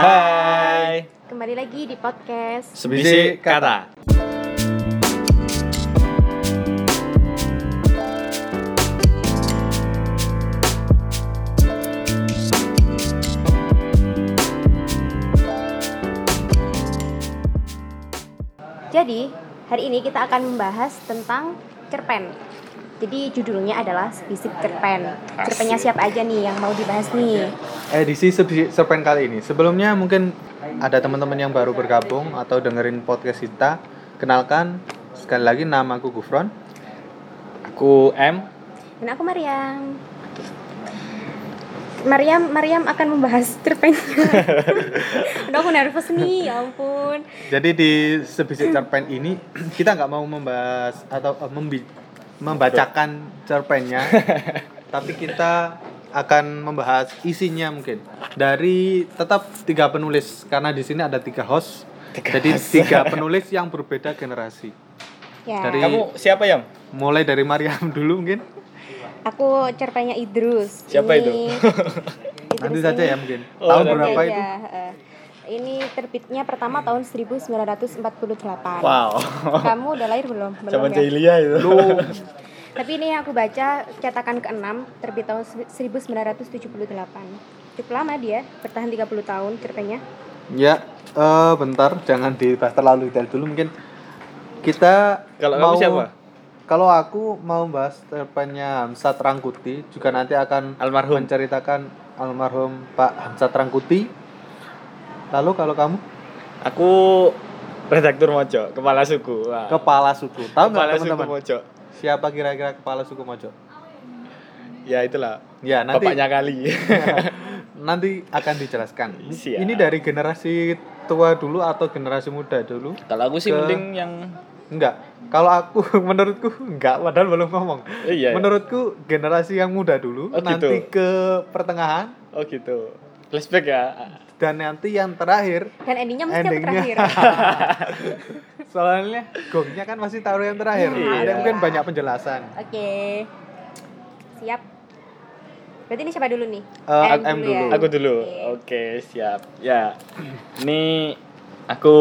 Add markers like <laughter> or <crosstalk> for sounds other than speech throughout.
Hai. Kembali lagi di podcast. Sebisi kata. Jadi, hari ini kita akan membahas tentang cerpen. Jadi judulnya adalah Sebisik Cerpen. Cerpennya siapa aja nih yang mau dibahas nih? edisi Sebi- Serpen kali ini. Sebelumnya mungkin ada teman-teman yang baru bergabung atau dengerin podcast kita. Kenalkan sekali lagi nama aku Gufron. Aku M. Dan aku Mariam. Mariam, Mariam akan membahas cerpennya. <laughs> Udah aku nervous nih, ya ampun. Jadi di Sebisik Cerpen ini kita nggak mau membahas atau membi- membacakan cerpennya, <laughs> tapi kita akan membahas isinya mungkin dari tetap tiga penulis karena di sini ada tiga host. jadi tiga penulis yang berbeda generasi. Ya, Dari- Kamu siapa Yam? Mulai dari Mariam <laughs> dulu mungkin. aku cerpennya Idrus. Siapa itu? <laughs> Idrus Nanti ini- saja ya mungkin. Oh, Tahun berapa Iya, itu? eh. Ini terbitnya pertama tahun 1948. Wow. Kamu udah lahir belum? Belum Zaman ya? jahiliyah itu. Lu Tapi ini yang aku baca cetakan ke-6 terbit tahun 1978. Cukup lama dia, bertahan 30 tahun cerpennya. Ya, eh bentar, jangan dibahas terlalu detail dulu mungkin kita Kalau kamu mau siapa? Kalau aku mau bahas cerpennya Hamzat Rangkuti, juga nanti akan Almarhum. menceritakan almarhum Pak Hamzat Rangkuti. Lalu kalau kamu Aku redaktur Mojo, kepala suku. Wah. kepala suku, tahu nggak kepala suku teman-teman? Mojo. Siapa kira-kira kepala suku Mojo? Ya itulah. Ya nanti Bapaknya kali. <laughs> nanti akan dijelaskan. Siap. Ini dari generasi tua dulu atau generasi muda dulu? Kalau aku sih Ke- mending yang Enggak. Kalau aku <laughs> menurutku enggak, padahal belum ngomong. Iya. iya. Menurutku generasi yang muda dulu, Oh, nanti gitu. ke pertengahan Oh gitu. Flashback ya. dan nanti yang terakhir Dan endingnya mesti Endingnya. terakhir. <laughs> soalnya gongnya kan masih taruh yang terakhir. Iya. Ada mungkin banyak penjelasan. Oke. Siap. Berarti ini siapa dulu nih? Eh, M M dulu. ya? Aku dulu. Oke. Oke, siap. Ya. Ini aku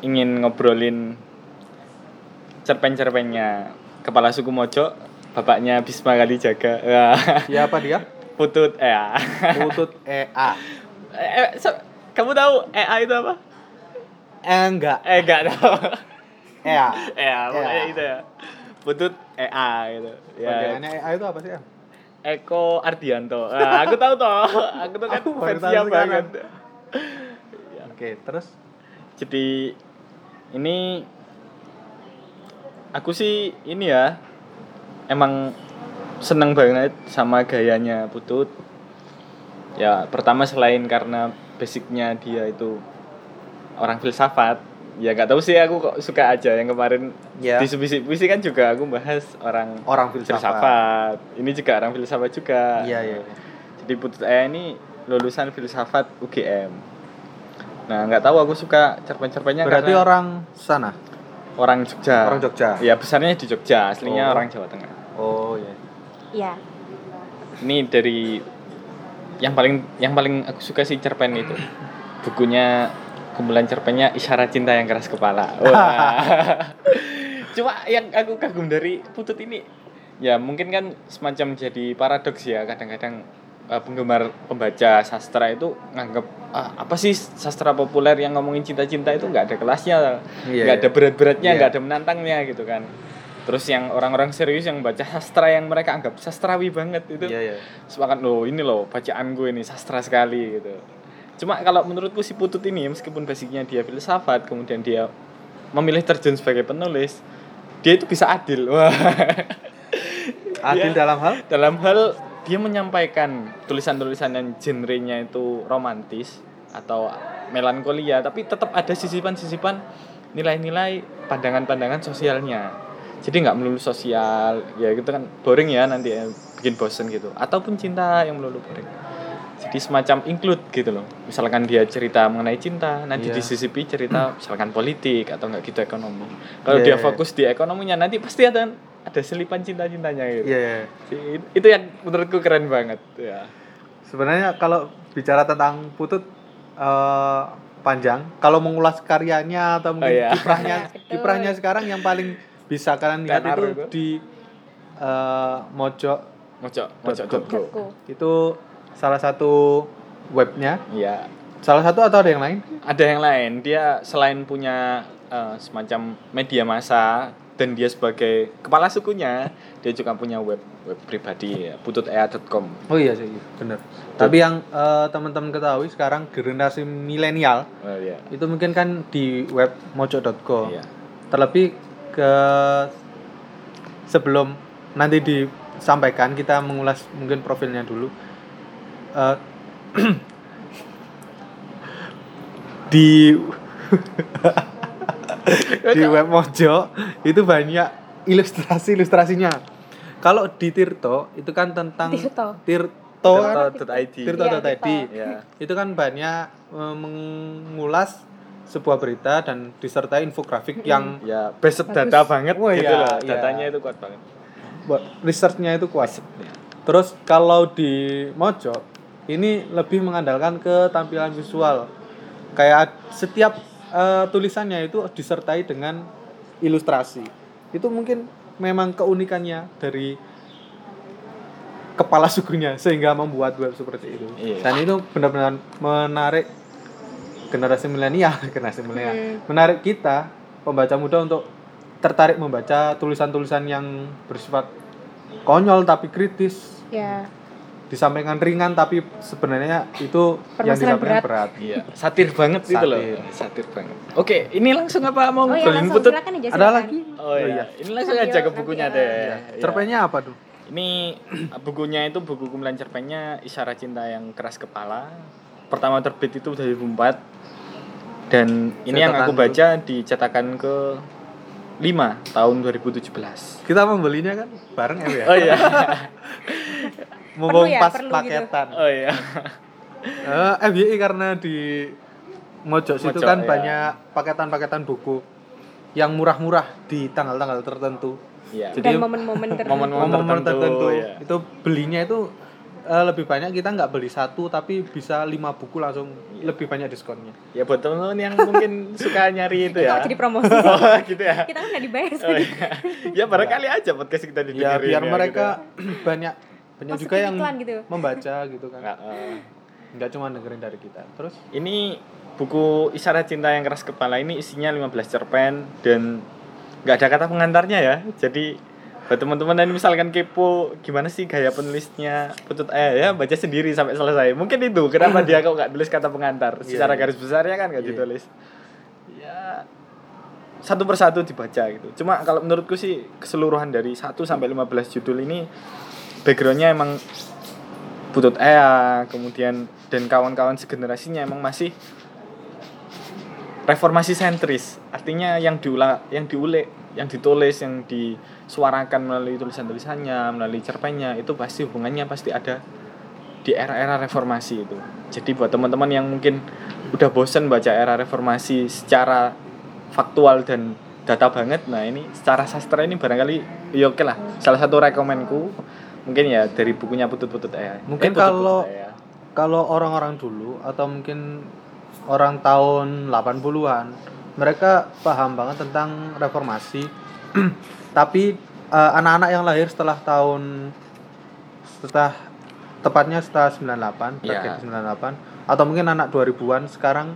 ingin ngobrolin cerpen-cerpennya kepala suku Mojo, bapaknya Bisma Kalijaga. Wah, Siapa dia? Putut EA. Putut EA. <laughs> Eh, so- kamu tahu EA itu apa? Eh, enggak. Eh, enggak tahu. EA. <laughs> EA, pokoknya itu ya. Putut EA gitu. Ya. Bagiannya EA itu apa sih? Em? Eko Ardianto. Nah, aku tahu toh. <laughs> Aku tuh kan Aku baru fans tahu siapa sekarang. kan. Oke, terus Jadi ini aku sih ini ya emang seneng banget sama gayanya Putut. Ya pertama selain karena basicnya dia itu orang filsafat. Ya nggak tahu sih aku kok suka aja yang kemarin Ya. di subisi puisi kan juga aku bahas orang orang filsafat. filsafat. Ini juga orang filsafat juga. Iya, iya. Jadi Putut Aya ini lulusan filsafat UGM. Nah, nggak tahu aku suka cerpen-cerpennya Berarti karena orang sana. orang Jogja. Orang Jogja. Iya, besarnya di Jogja, aslinya Oh. orang Jawa Tengah. Oh, iya. Iya. Ini dari yang paling yang paling aku suka sih cerpen itu. Bukunya kumpulan cerpennya Isyarat Cinta yang Keras Kepala. <laughs> Wah. Cuma yang aku kagum dari Putut ini ya mungkin kan semacam jadi paradoks ya kadang-kadang eh, penggemar pembaca sastra itu nganggap "Ah, apa sih sastra populer yang ngomongin cinta-cinta itu nggak ada kelasnya Iya, nggak iya. ada berat-beratnya Iya. nggak ada menantangnya gitu kan terus yang orang-orang serius yang baca sastra yang mereka anggap sastrawi banget itu Iya, iya. sepakat loh ini loh bacaan gue ini sastra sekali gitu cuma kalau menurutku si putut ini meskipun basicnya dia filsafat kemudian dia memilih terjun sebagai penulis dia itu bisa adil <laughs> wah Adil Dia- dalam hal? dalam hal dia menyampaikan tulisan-tulisan yang genrenya itu romantis atau melankolia tapi tetap ada sisipan-sisipan nilai-nilai pandangan-pandangan sosialnya jadi nggak melulu sosial ya gitu kan boring ya nanti ya, bikin bosen gitu ataupun cinta yang melulu boring jadi semacam include gitu loh misalkan dia cerita mengenai cinta nanti Iya. disisipi cerita misalkan politik atau enggak gitu ekonomi kalau Iya, dia iya. fokus di ekonominya nanti pasti ada ada selipan cinta-cintanya gitu Iya, iya. Si- itu yang menurutku keren banget ya Sebenarnya kalau bicara tentang putut eh, panjang. Kalau mengulas karyanya atau mungkin Oh, iya. kiprahnya Iya, <laughs> kiprahnya sekarang yang paling bisa kalian lihat itu itu. di Mojo Mocok, Dot mocok.go. Dotku. itu salah satu webnya. Iya. Salah satu atau ada yang lain? Ada yang lain, dia selain punya eh, semacam media massa dan dia sebagai kepala sukunya, dia juga punya web web pribadi ya, pututea.com. Oh iya sih, benar. Tapi yang eh, teman-teman ketahui sekarang generasi milenial Oh iya. itu mungkin kan di web mojo.co. Iya. Terlebih ke sebelum nanti disampaikan kita mengulas mungkin profilnya dulu. Eh, <clears throat> di <laughs> di web Mojo itu banyak ilustrasi ilustrasinya. Kalau di Tirto itu kan tentang Tirto. Tirto kan Tirto.id. Tirto.id. Tirto. Itu kan banyak eh, mengulas sebuah berita dan disertai infografik yang Ya, based Bagus. data banget Oh, gitu iya, loh. iya. Datanya itu kuat banget. buat researchnya itu kuat. Ya. Terus kalau di Mojo ini lebih mengandalkan ke tampilan visual. Kayak setiap eh, tulisannya itu disertai dengan ilustrasi. Itu mungkin memang keunikannya dari kepala sukunya sehingga membuat web seperti itu. Iya. Dan itu benar-benar menarik generasi milenial, <laughs> generasi milenial. Hmm. Menarik kita pembaca muda untuk tertarik membaca tulisan-tulisan yang bersifat konyol tapi kritis Ya. disampaikan ringan tapi sebenarnya itu yang disampaikan berat. berat. <laughs> Iya, satir banget gitu loh. Satir. Satir banget. Oke, ini langsung apa mau Oh ya ngobrolin langsung putut? silakan aja. Ada lagi? Oh iya. Ini langsung aja ke bukunya eh, deh. Ya. Iya. Cerpennya apa tuh? Ini <clears throat> bukunya itu buku kumpulan cerpennya Isyarat Cinta yang Keras Kepala. Pertama terbit itu 2004 dan ini yang aku Cetakan baca di cetakan ke 5 tahun 2017. Kita membelinya kan bareng ya. ya? Oh iya. <laughs> Mumpung ya, pas gitu. paketan. Oh iya. Eh, FYI karena di Mojo situ kan iya. banyak paketan-paketan buku yang murah-murah di tanggal-tanggal tertentu. Iya. Jadi momen-momen tertentu. Momen-momen momen tertentu, tertentu iya. itu belinya itu eh, lebih banyak kita nggak beli satu tapi bisa lima buku langsung Iya. lebih banyak diskonnya. Ya buat teman-teman yang mungkin <laughs> suka nyari itu ya. Jadi <laughs> promosi? Oh, gitu ya. Kita kan nggak dibayar Oh, iya. Ya barangkali aja podcast kita didengerin. Ya biar gitu mereka <clears throat> banyak banyak Masukin juga yang gitu. membaca gitu kan. Nggak, eh. Nggak cuma dengerin dari kita. Terus Ini buku Isyarat Cinta yang Keras Kepala ini isinya 15 cerpen dan nggak ada kata pengantarnya ya. Jadi buat teman-teman yang misalkan kepo gimana sih gaya penulisnya Putut eh ya baca sendiri sampai selesai. Mungkin itu kenapa dia kok nggak tulis kata pengantar. Iya, Secara iya. garis besarnya kan nggak Iya. ditulis. Ya satu persatu dibaca gitu. Cuma kalau menurutku sih keseluruhan dari 1 sampai 15 judul ini backgroundnya emang Putut Ea, kemudian dan kawan-kawan segenerasinya emang masih reformasi sentris. Artinya yang diulang, yang diulik, yang ditulis, yang disuarakan melalui tulisan-tulisannya, melalui cerpennya itu pasti hubungannya pasti ada di era-era reformasi itu. Jadi buat teman-teman yang mungkin udah bosen baca era reformasi secara faktual dan data banget, nah ini secara sastra ini barangkali ya oke lah. Salah satu rekomenku mungkin ya dari bukunya Putut-Putut ya. Mungkin kalau- kalau orang-orang dulu atau mungkin orang tahun 80-an mereka paham banget tentang reformasi <clears throat> tapi eh, anak-anak yang lahir setelah tahun setelah tepatnya setelah 98 Iya. bracket 98 atau mungkin anak 2000-an sekarang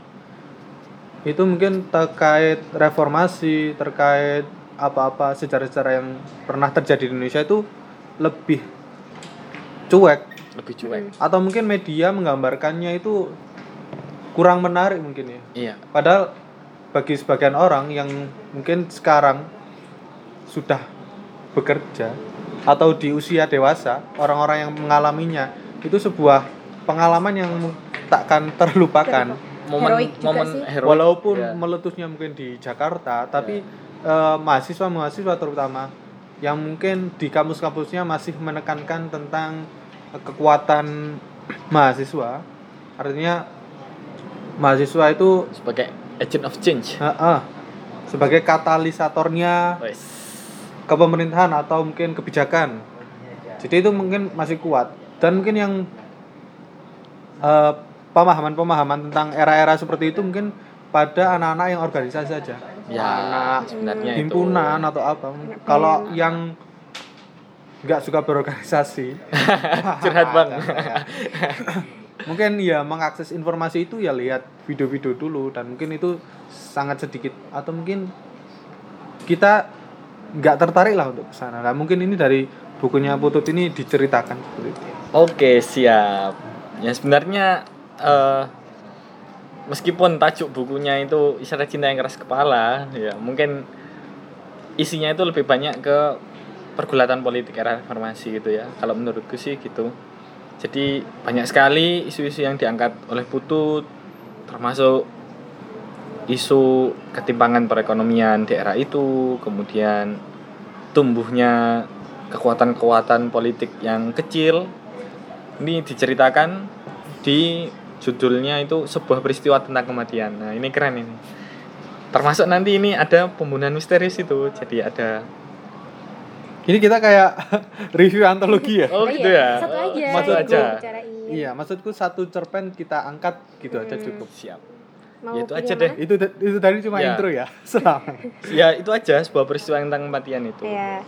itu mungkin terkait reformasi terkait apa-apa sejarah-sejarah yang pernah terjadi di Indonesia itu lebih cuek lebih cuek. atau mungkin media menggambarkannya itu kurang menarik mungkin ya. Iya. Padahal bagi sebagian orang yang mungkin sekarang sudah bekerja atau di usia dewasa, orang-orang yang mengalaminya itu sebuah pengalaman yang takkan terlupakan. Momen Heroik juga momen sih. heroik. Walaupun ya. meletusnya mungkin di Jakarta, tapi eh, mahasiswa-mahasiswa terutama yang mungkin di kampus-kampusnya masih menekankan tentang kekuatan mahasiswa. Artinya mahasiswa itu sebagai agent of change. eh, eh, sebagai katalisatornya Wes. Kepemerintahan atau mungkin kebijakan. Jadi itu mungkin masih kuat dan mungkin yang eh, pemahaman-pemahaman tentang era-era seperti itu mungkin pada anak-anak yang organisasi saja. Ya, anak sebenarnya itu. himpunan atau apa. Kalau yang nggak suka berorganisasi, <laughs> Curhat, Bang. <laughs> mungkin ya mengakses informasi itu ya lihat video-video dulu dan mungkin itu sangat sedikit atau mungkin kita nggak tertarik lah untuk ke sana. Nah, mungkin ini dari bukunya Putut ini diceritakan seperti itu. Oke, siap. Ya sebenarnya eh meskipun tajuk bukunya itu isyarat cinta yang keras kepala, ya mungkin isinya itu lebih banyak ke pergulatan politik era reformasi gitu ya. Kalau menurutku sih gitu. Jadi banyak sekali isu-isu yang diangkat oleh Putut termasuk isu ketimpangan perekonomian di era itu, kemudian tumbuhnya kekuatan-kekuatan politik yang kecil ini diceritakan di judulnya itu sebuah peristiwa tentang kematian. Nah, ini keren ini. Termasuk nanti ini ada pembunuhan misterius itu. Jadi ada Ini kita kayak <laughs> review antologi ya. Oh, Oh gitu iya, ya. Satu aja. Satu yang aja. Iya, maksudku satu cerpen kita angkat gitu aja Hmm. cukup. Siap. Mau Ya, itu aja deh. Itu itu tadi cuma Ya. intro ya. <laughs> Selama. Ya, itu aja sebuah peristiwa tentang kematian itu. Iya.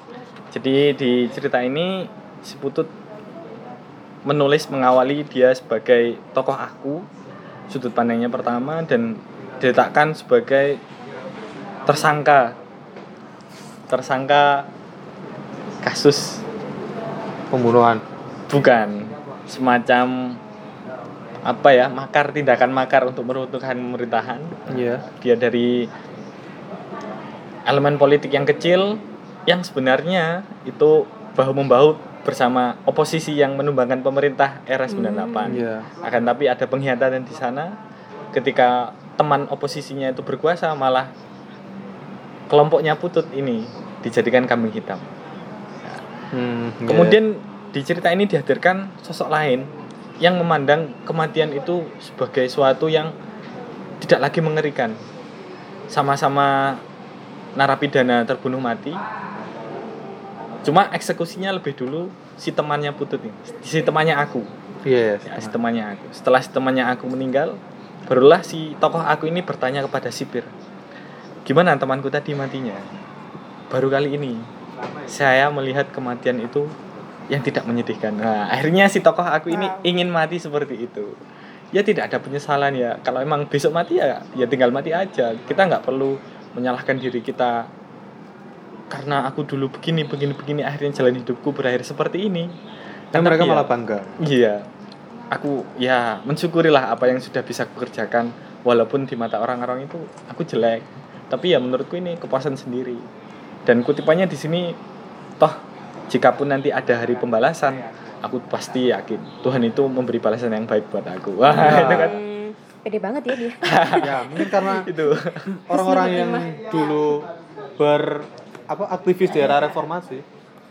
Jadi di cerita ini si Putut menulis mengawali dia sebagai tokoh aku sudut pandangnya pertama dan diletakkan sebagai tersangka tersangka kasus Pembunuhan. bukan semacam apa ya makar tindakan makar untuk meruntuhkan pemerintahan Iya. dia dari elemen politik yang kecil yang sebenarnya itu bahu membahu bersama oposisi yang menumbangkan pemerintah era 98 Iya. akan tapi ada pengkhianatan di sana ketika teman oposisinya itu berkuasa malah kelompoknya putut ini dijadikan kambing hitam Hmm, iya. Kemudian di cerita ini dihadirkan sosok lain yang memandang kematian itu sebagai suatu yang tidak lagi mengerikan. Sama-sama narapidana terbunuh mati. Cuma eksekusinya lebih dulu si temannya Putut ini, si temannya aku. Iya. Ya, si temannya aku. Setelah si temannya aku meninggal, barulah si tokoh aku ini bertanya kepada sipir, gimana temanku tadi matinya? Baru kali ini saya melihat kematian itu yang tidak menyedihkan. Nah, akhirnya si tokoh aku ini Wow. ingin mati seperti itu. Ya tidak ada penyesalan ya. Kalau emang besok mati ya, ya tinggal mati aja. Kita nggak perlu menyalahkan diri kita karena aku dulu begini begini begini akhirnya jalan hidupku berakhir seperti ini. Dan mereka ya- malah bangga. Iya. Aku ya mensyukurilah apa yang sudah bisa aku kerjakan walaupun di mata orang-orang itu aku jelek. Tapi ya menurutku ini kepuasan sendiri. Dan kutipannya di sini toh jikapun nanti ada hari pembalasan, aku pasti yakin Tuhan itu memberi balasan yang baik buat aku. Wah, Ya. itu kan Hmm, pede banget ya dia. <laughs> ya, mungkin karena <laughs> itu. orang-orang yang dulu ber apa aktivis di era reformasi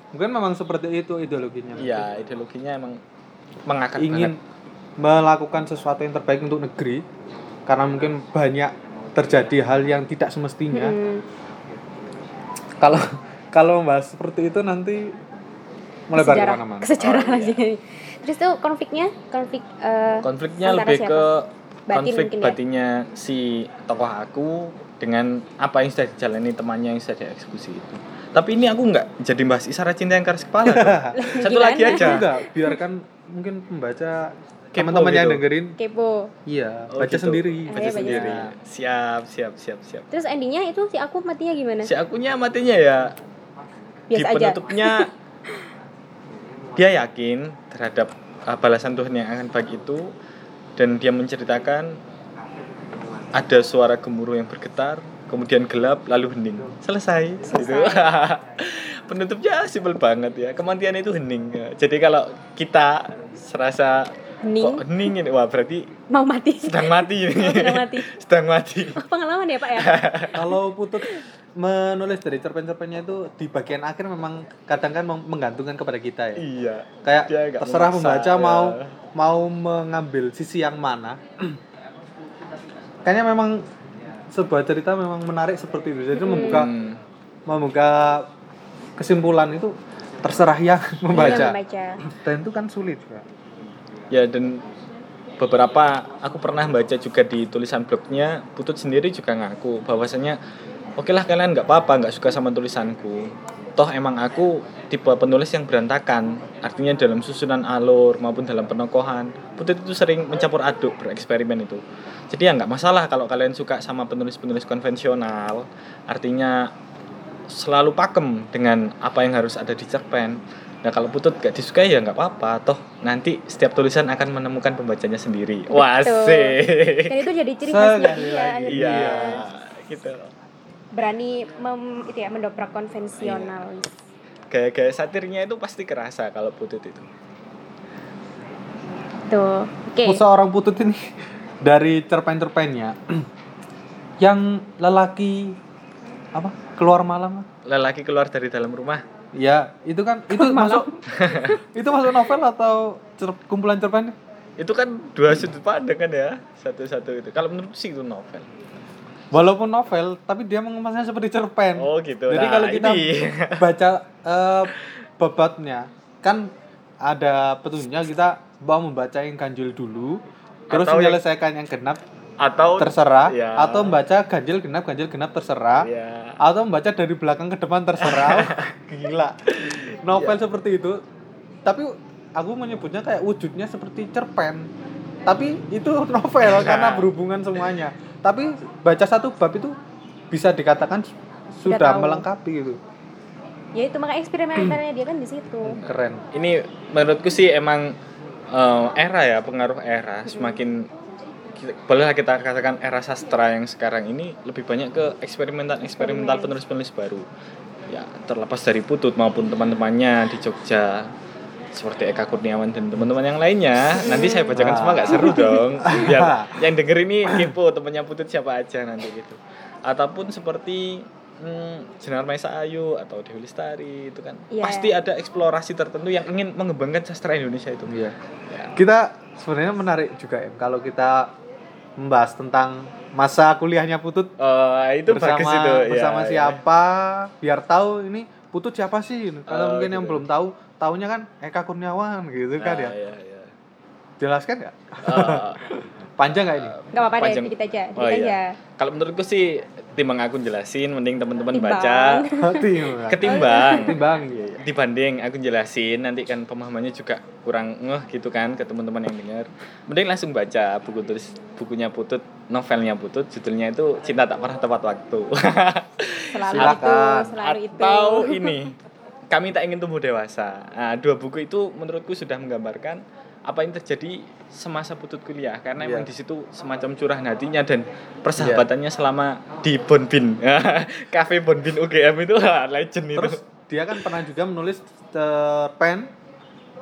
mungkin memang seperti itu ideologinya Iya, ideologinya emang mengakar ingin banget. melakukan sesuatu yang terbaik untuk negeri karena mungkin banyak terjadi hal yang tidak semestinya Hmm, kalau kalau membahas seperti itu nanti melebar sejarah, ke mana-mana ke sejarah Oh, iya. lagi. Terus tuh konfliknya, konflik eh, konfliknya lebih siapa? ke Batin konflik ya? batinnya si tokoh aku dengan apa yang sudah dijalani temannya yang sudah dieksekusi itu tapi ini aku nggak jadi bahas isyarat cinta yang keras kepala <laughs> satu Gimana? lagi aja enggak biarkan mungkin pembaca teman-teman yang gitu. dengerin kepo. iya Oh, baca gitu. sendiri Iya, baca baca sendiri sendiri. siap siap siap siap Terus endingnya itu si aku matinya gimana? si akunya matinya ya di Biasa aja. <laughs> dia yakin terhadap uh, balasan Tuhan yang akan baik itu dan dia menceritakan ada suara gemuruh yang bergetar kemudian gelap lalu hening selesai, gitu. <laughs> penutupnya simpel banget ya kematian itu hening jadi kalau kita serasa Hening. kok hening ini wah berarti Mau mati. sedang mati <laughs> ini Oh, sedang mati. sedang mati Oh, pengalaman ya Pak ya? <laughs> kalau putut menulis dari cerpen-cerpennya itu di bagian akhir memang kadang kan meng- menggantungkan kepada kita ya iya kayak Dia terserah memaksa, pembaca ya. mau mau mengambil sisi yang mana <clears throat> kayaknya memang sebuah cerita memang menarik seperti itu jadi membuka Hmm. membuka kesimpulan itu terserah yang <laughs> membaca Yang membaca. dan itu kan sulit Kak. ya dan beberapa aku pernah baca juga di tulisan blognya Putut sendiri juga ngaku bahwasanya oke lah kalian nggak apa-apa nggak suka sama tulisanku. Toh emang aku tipe penulis yang berantakan artinya dalam susunan alur maupun dalam penokohan Putut itu sering mencampur aduk bereksperimen itu. Jadi ya nggak masalah kalau kalian suka sama penulis-penulis konvensional artinya selalu pakem dengan apa yang harus ada di cerpen Nah kalau putut gak disukai ya nggak apa-apa, toh nanti setiap tulisan akan menemukan pembacanya sendiri. Wah asik. Dan itu jadi ciri khasnya dia. Iya, gitu. Berani mem, itu ya mendobrak konvensional. Gaya-gaya satirnya itu pasti kerasa kalau putut itu. Tuh. Oke. seorang putut ini dari cerpen-cerpennya yang lelaki apa keluar malam Lelaki keluar dari dalam rumah. Ya itu kan itu <laughs> masuk <laughs> itu masuk novel atau cer- kumpulan cerpen Itu kan dua sudut pandang kan ya, satu-satu itu. Kalau menurut sih itu novel. walaupun novel tapi dia mengemasnya seperti cerpen Oh gitu. jadi Nah, kalau kita ini. <laughs> baca eh, bobotnya kan ada petunjuknya kita mau membaca yang ganjil dulu terus Atau yang- menyelesaikan yang genap atau terserah. ya. atau membaca ganjil genap ganjil genap terserah. Ya. atau membaca dari belakang ke depan terserah. <laughs> Gila. Novel seperti itu. Tapi aku menyebutnya kayak wujudnya seperti cerpen. Tapi itu <laughs> novel karena berhubungan semuanya. Tapi baca satu bab itu bisa dikatakan sudah melengkapi gitu. Ya itu makanya eksperimentalnya dia kan di situ. <clears throat> keren. Ini menurutku sih emang eh, era ya pengaruh era. Semakin bolehlah kita katakan era sastra yang sekarang ini lebih banyak ke eksperimental eksperimental penulis penulis baru ya terlepas dari putut maupun teman-temannya di Jogja seperti Eka Kurniawan dan teman-teman yang lainnya nanti saya bacakan semua nggak seru dong biar <laughs> yang denger ini kepo temannya putut siapa aja nanti gitu ataupun seperti hmm, Jenar Maisa Ayu atau Dewi Lestari itu kan Iya. pasti ada eksplorasi tertentu yang ingin mengembangkan sastra Indonesia itu Iya. Ya. kita sebenarnya menarik juga ya kalau kita membahas tentang masa kuliahnya Putut Eh, itu bersama bagus itu ya, bersama ya. siapa biar tahu ini Putut siapa sih kalau Oh, mungkin yang gitu. belum tahu tahunya kan Eka Kurniawan gitu kan Ah, ya iya, iya. jelaskan nggak Eh, panjang nggak ini Gak apa-apa deh, dikit aja, dikit Oh, iya. aja. kalau menurutku sih timbang aku jelasin mending teman-teman baca Timbang. <laughs> ketimbang Timbang. dibanding aku jelasin nanti kan pemahamannya juga kurang ngeh gitu kan ke teman-teman yang dengar mending langsung baca buku tulis bukunya Putut novelnya Putut judulnya itu Cinta Tak Pernah Tepat Waktu <laughs> Selalu Silakan. itu, selalu itu. atau ini kami tak ingin tumbuh dewasa nah, dua buku itu menurutku sudah menggambarkan apa yang terjadi semasa putut kuliah? Karena Iya. emang di situ semacam curahan hatinya dan persahabatannya selama di Bonbin. <laughs> Kafe Bonbin UGM itu <laughs> legend itu. Terus dia kan pernah juga menulis cerpen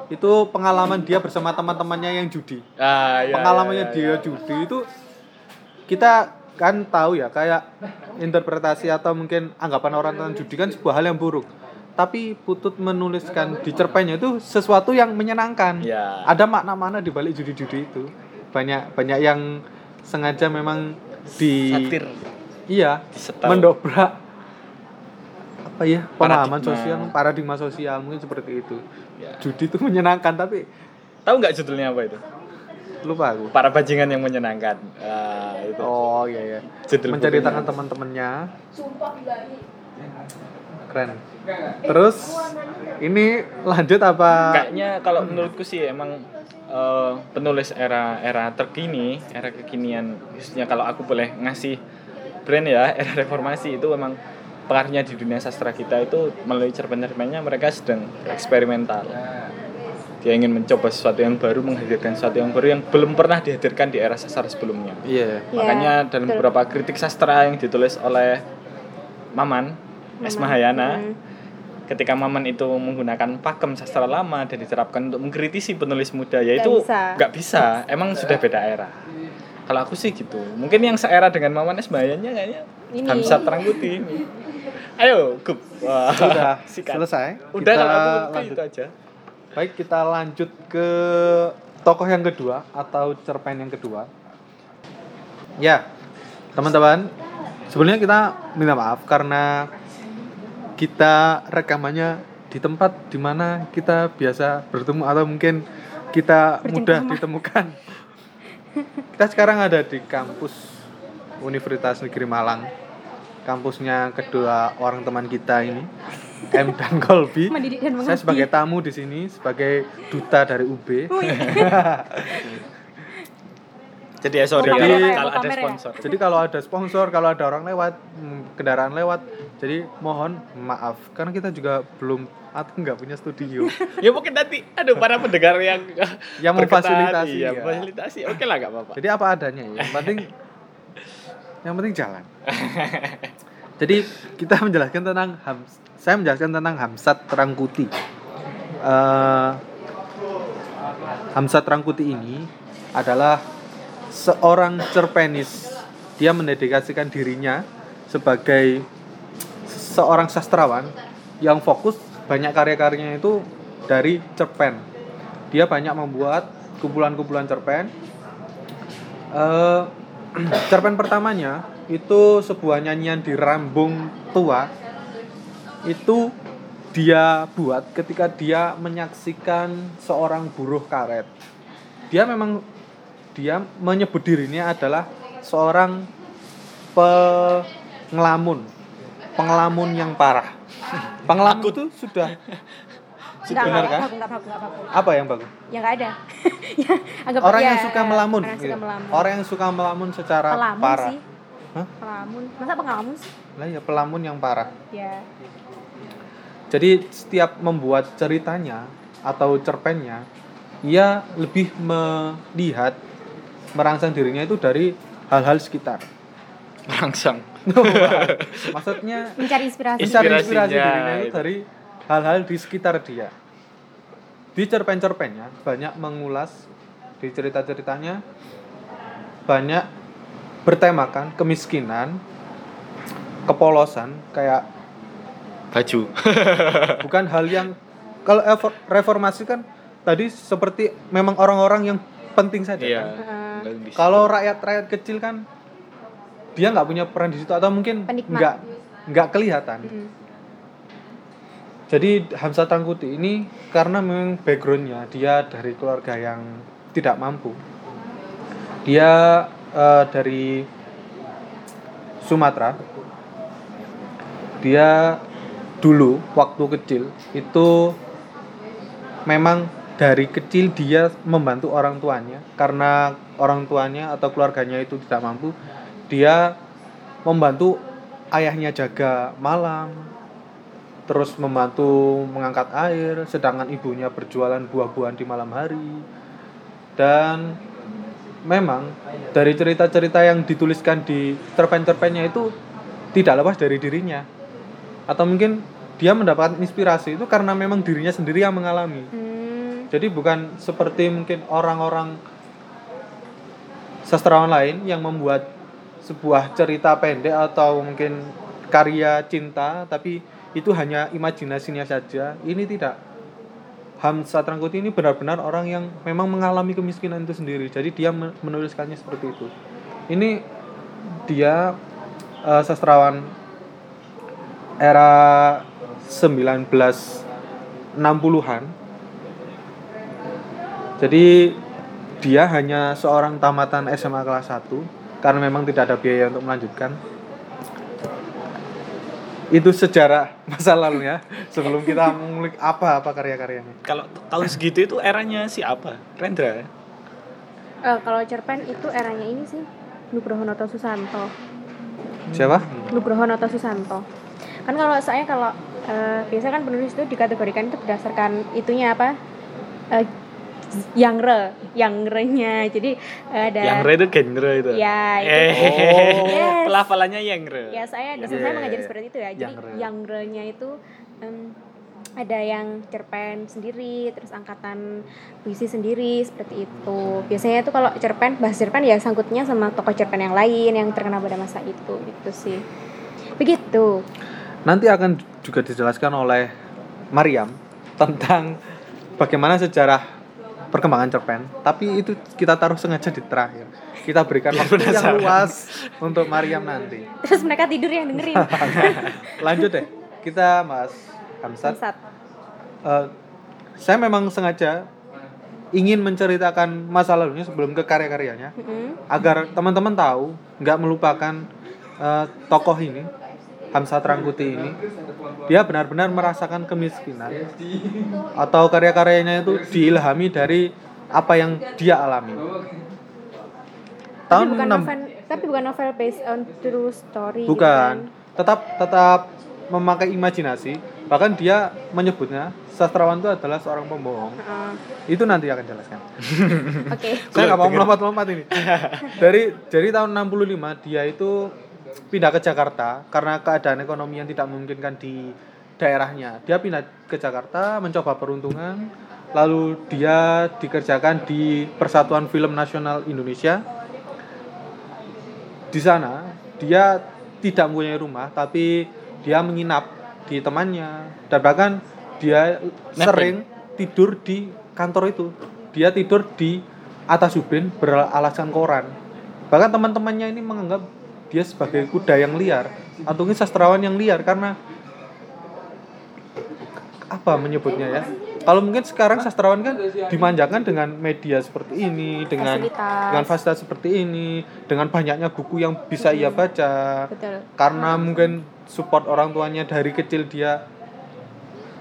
itu pengalaman dia bersama teman-temannya yang judi. Ah, iya, pengalamannya iya, dia iya. judi itu kita kan tahu ya kayak interpretasi atau mungkin anggapan orang tentang judi kan sebuah hal yang buruk tapi Putut menuliskan di cerpennya itu sesuatu yang menyenangkan. Ya. ada makna-makna di balik judi-judi itu. Banyak banyak yang sengaja memang di satir. Iya disetel. mendobrak apa ya pemahaman Paradigma. sosial paradigma sosial mungkin seperti itu. Ya. judi itu menyenangkan tapi tahu nggak judulnya apa itu? Lupa aku. Para bajingan yang menyenangkan. Ah, itu. Oh iya iya. Judul menceritakan teman-temannya keren. Terus ini lanjut apa? Kayaknya kalau menurutku sih emang eh, penulis era era terkini era kekinian khususnya kalau aku boleh ngasih brand ya <laughs> era reformasi itu memang pengaruhnya di dunia sastra kita itu melalui cerpen-cerpennya mereka sedang eksperimental. Dia ingin mencoba sesuatu yang baru menghadirkan sesuatu yang baru yang belum pernah dihadirkan di era sastra sebelumnya. Iya. Iya, makanya dalam betul. beberapa kritik sastra yang ditulis oleh Maman S Mahayana. Hmm. ketika Maman itu menggunakan pakem sastra lama dan diterapkan untuk mengkritisi penulis muda Nggak yaitu bisa. nggak bisa. Emang sudah beda era. Kalau aku sih gitu. Mungkin yang seera dengan Maman S Mahayana kayaknya Ini. Hamzat Rangkuti ini ayo gup. Wah, sudah <laughs> sikat. selesai. Udah Kita kalau aku itu aja. Baik kita lanjut ke tokoh yang kedua atau cerpen yang kedua. Ya teman-teman sebenarnya kita minta maaf karena kita rekamannya di tempat di mana kita biasa bertemu atau mungkin kita mudah Bercengkrama. ditemukan <laughs> Kita sekarang ada di kampus Universitas Negeri Malang. Kampusnya kedua orang teman kita ini, M dan Kolbi. <laughs> Saya sebagai tamu di sini, sebagai duta dari UB. <laughs> Jadi ya sorry ya, ya? kalau ada pamer ya? sponsor. Jadi kalau ada sponsor, kalau ada orang lewat, mm, kendaraan lewat, jadi mohon maaf karena kita juga belum atau nggak punya studio <laughs> ya mungkin nanti ada para pendengar yang <laughs> yang memfasilitasi. iya, ya. memfasilitasi. Oke lah nggak apa-apa. Jadi apa adanya ya. Yang penting <laughs> yang penting jalan. Jadi kita menjelaskan tentang Hams saya menjelaskan tentang Hamsat Rangkuti. Eh, Hamsat Rangkuti ini adalah seorang cerpenis. Dia mendedikasikan dirinya sebagai seorang sastrawan yang fokus banyak karya-karyanya itu dari cerpen. Dia banyak membuat kumpulan-kumpulan cerpen. Eh, <clears throat> cerpen pertamanya itu sebuah nyanyian di Rambung Tua. Itu dia buat ketika dia menyaksikan seorang buruh karet. Dia memang dia menyebut dirinya adalah seorang pengelamun, pengelamun yang parah. Pengelamun itu sudah Enggak, benar enggak, kan? enggak enggak apa yang bagus? Ya enggak ada. <laughs> ya, anggap Orang ya, yang suka melamun. Orang yang gitu. suka melamun. Orang yang suka melamun secara pelamun parah. sih. Hah? Pelamun. Masa pengalamun sih? Lah ya pelamun yang parah. Ya. Jadi setiap membuat ceritanya atau cerpennya, ia lebih melihat merangsang dirinya itu dari hal-hal sekitar. Langsung. <laughs> Maksudnya Mencari inspirasi. mencari inspirasi Inspirasinya dirinya itu itu. dari hal-hal di sekitar dia. Di cerpen-cerpennya banyak mengulas di cerita-ceritanya banyak bertemakan kemiskinan, kepolosan kayak Baju. <laughs> bukan hal yang kalau reformasi kan tadi seperti memang orang-orang yang penting saja Iya. kan. Kalau rakyat-rakyat kecil kan dia nggak punya peran di situ atau mungkin nggak nggak kelihatan. Mm-mm. Jadi Hamzah Tangkuti ini karena memang backgroundnya dia dari keluarga yang tidak mampu. Dia eh, dari Sumatera. Dia dulu waktu kecil itu memang dari kecil dia membantu orang tuanya karena orang tuanya atau keluarganya itu tidak mampu. Dia membantu ayahnya jaga malam, terus membantu mengangkat air, sedangkan ibunya berjualan buah-buahan di malam hari. Dan memang dari cerita-cerita yang dituliskan di cerpen-cerpennya itu tidak lepas dari dirinya. Atau mungkin dia mendapatkan inspirasi itu karena memang dirinya sendiri yang mengalami. Hmm. Jadi bukan seperti mungkin orang-orang sastrawan lain yang membuat sebuah cerita pendek atau mungkin karya cinta tapi itu hanya imajinasinya saja. Ini tidak. Hamzah Trangkuti ini benar-benar orang yang memang mengalami kemiskinan itu sendiri. Jadi dia men- menuliskannya seperti itu. Ini dia eh, sastrawan era 1960-an. Jadi dia hanya seorang tamatan SMA kelas 1 karena memang tidak ada biaya untuk melanjutkan. Itu sejarah <laughs> masa lalunya sebelum kita mengulik apa-apa karya-karyanya. Kalau tahun segitu itu eranya siapa? Rendra. ya? Eh, kalau cerpen itu eranya ini sih Nugroho Noto Susanto. Siapa? Nugroho Noto Susanto. Kan kalau saya kalau eh, biasa kan penulis itu dikategorikan itu berdasarkan itunya apa? Eh, genre, genre-nya. Jadi eh, ada Yang re itu genre itu. Ya, itu. Eh, Yes. pelafalannya yang re. Ya saya dosen Iya, saya mengajari seperti itu ya. Jadi Genre. genre-nya itu em, ada yang cerpen sendiri, terus angkatan puisi sendiri seperti itu. Biasanya itu kalau cerpen, bahas cerpen ya sangkutnya sama tokoh cerpen yang lain yang terkenal pada masa itu, itu sih. Begitu. Nanti akan juga dijelaskan oleh Mariam tentang bagaimana sejarah perkembangan cerpen. Tapi itu kita taruh sengaja di terakhir. Kita berikan Biar waktu yang luas untuk Mariam nanti. Terus mereka tidur yang dengerin. <laughs> Lanjut deh. Kita Mas Hamzat. Bangsat. Eh, saya memang sengaja ingin menceritakan masa lalunya sebelum ke karya-karyanya Mm-mm. agar teman-teman tahu nggak melupakan eh, tokoh ini Hamsa Trangkuti ini dia benar-benar merasakan kemiskinan atau karya-karyanya itu diilhami dari apa yang dia alami Tapi tahun bukan 6 novel, tapi bukan novel based on true story. gitu bukan kan. tetap tetap memakai imajinasi bahkan dia menyebutnya sastrawan itu adalah seorang pembohong Heeh. itu nanti akan jelaskan Oke. <laughs> saya nggak mau melompat-lompat ini <laughs> dari dari tahun 65 dia itu pindah ke Jakarta karena keadaan ekonomi yang tidak memungkinkan di daerahnya. Dia pindah ke Jakarta mencoba peruntungan lalu dia dikerjakan di Persatuan Film Nasional Indonesia. Di sana dia tidak mempunyai rumah tapi dia menginap di temannya. Dan bahkan dia sering tidur di kantor itu. Dia tidur di atas ubin beralaskan koran. Bahkan teman-temannya ini menganggap dia sebagai kuda yang liar atau mungkin sastrawan yang liar karena apa menyebutnya ya? Kalau mungkin sekarang sastrawan kan dimanjakan dengan media seperti ini dengan Fasilitas. dengan fasilitas seperti ini dengan banyaknya buku yang bisa ia baca. Betul. karena mungkin support orang tuanya dari kecil dia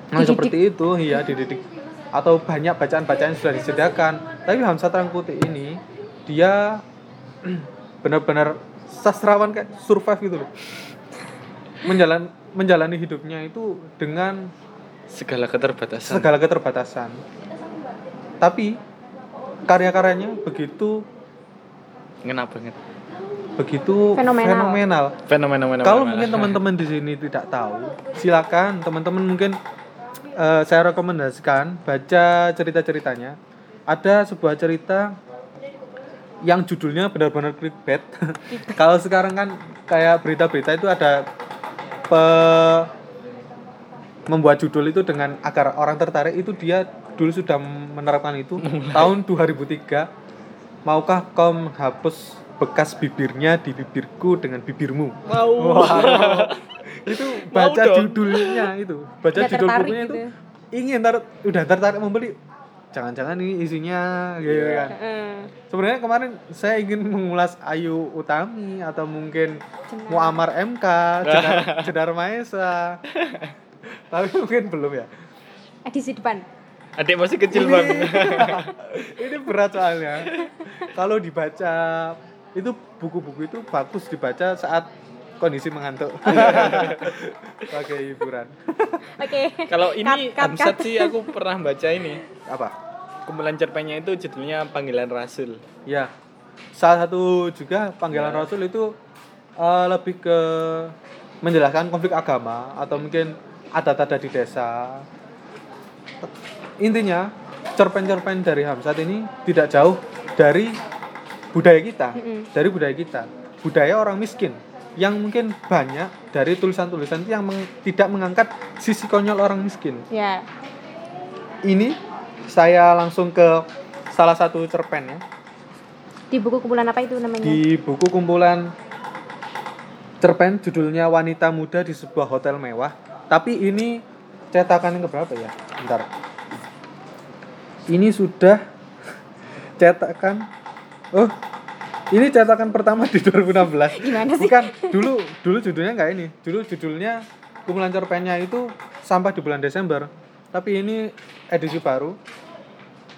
nah, seperti itu iya dididik. Atau banyak bacaan-bacaan yang sudah disediakan. Tapi Hamsa Trangkuti ini dia <clears throat> benar-benar sastrawan kayak survive gitu loh. Menjalan menjalani hidupnya itu dengan segala keterbatasan. segala keterbatasan. Tapi karya-karyanya begitu ngena banget. begitu Fenomenal. fenomenal. Fenomena fenomena Kalau mungkin teman-teman di sini tidak tahu, silakan teman-teman mungkin eh, saya rekomendasikan baca cerita-ceritanya. Ada sebuah cerita yang judulnya benar-benar clickbait. <laughs> Kalau sekarang kan kayak berita-berita itu ada pe- membuat judul itu dengan agar orang tertarik itu dia dulu sudah menerapkan itu tahun 2003 maukah kau menghapus bekas bibirnya di bibirku dengan bibirmu mau Wah, itu baca dong. judulnya itu baca Udah judul bukunya itu gitu. ingin tar udah tertarik membeli jangan-jangan ini isinya gitu kan. Heeh. sebenarnya kemarin saya ingin mengulas Ayu Utami atau mungkin Cenar. Muammar MK <laughs> Jedar, Jedar Maesa. <laughs> Tapi mungkin belum ya. Edisi depan. adik masih kecil bang. Ini <laughs> berat soalnya. Kalau dibaca itu buku-buku itu bagus dibaca saat kondisi mengantuk. <laughs> Sebagai hiburan. Oke. kalau ini Cut, cut, Hamsat cut. sih aku pernah baca ini. Apa? Kumpulan cerpennya itu judulnya panggilan rasul. Ya salah satu juga panggilan Ya. Rasul itu eh, lebih ke menjelaskan konflik agama atau mungkin adat-adat di desa. Intinya cerpen-cerpen dari Hamzat ini tidak jauh dari budaya kita. Mm-mm. dari budaya kita. Budaya orang miskin yang mungkin banyak dari tulisan-tulisan yang meng- tidak mengangkat sisi konyol orang miskin Ya. ini saya langsung ke salah satu cerpen ya Di buku kumpulan apa itu namanya? di buku kumpulan cerpen judulnya Wanita Muda di sebuah hotel mewah. Tapi ini cetakan yang keberapa ya? Bentar. Ini sudah <laughs> cetakan Oh, ini cetakan pertama di 2016. Gimana sih? Bukan, dulu dulu judulnya nggak ini. Dulu judulnya kumpulan cerpennya itu sampah di bulan Desember. Tapi ini edisi baru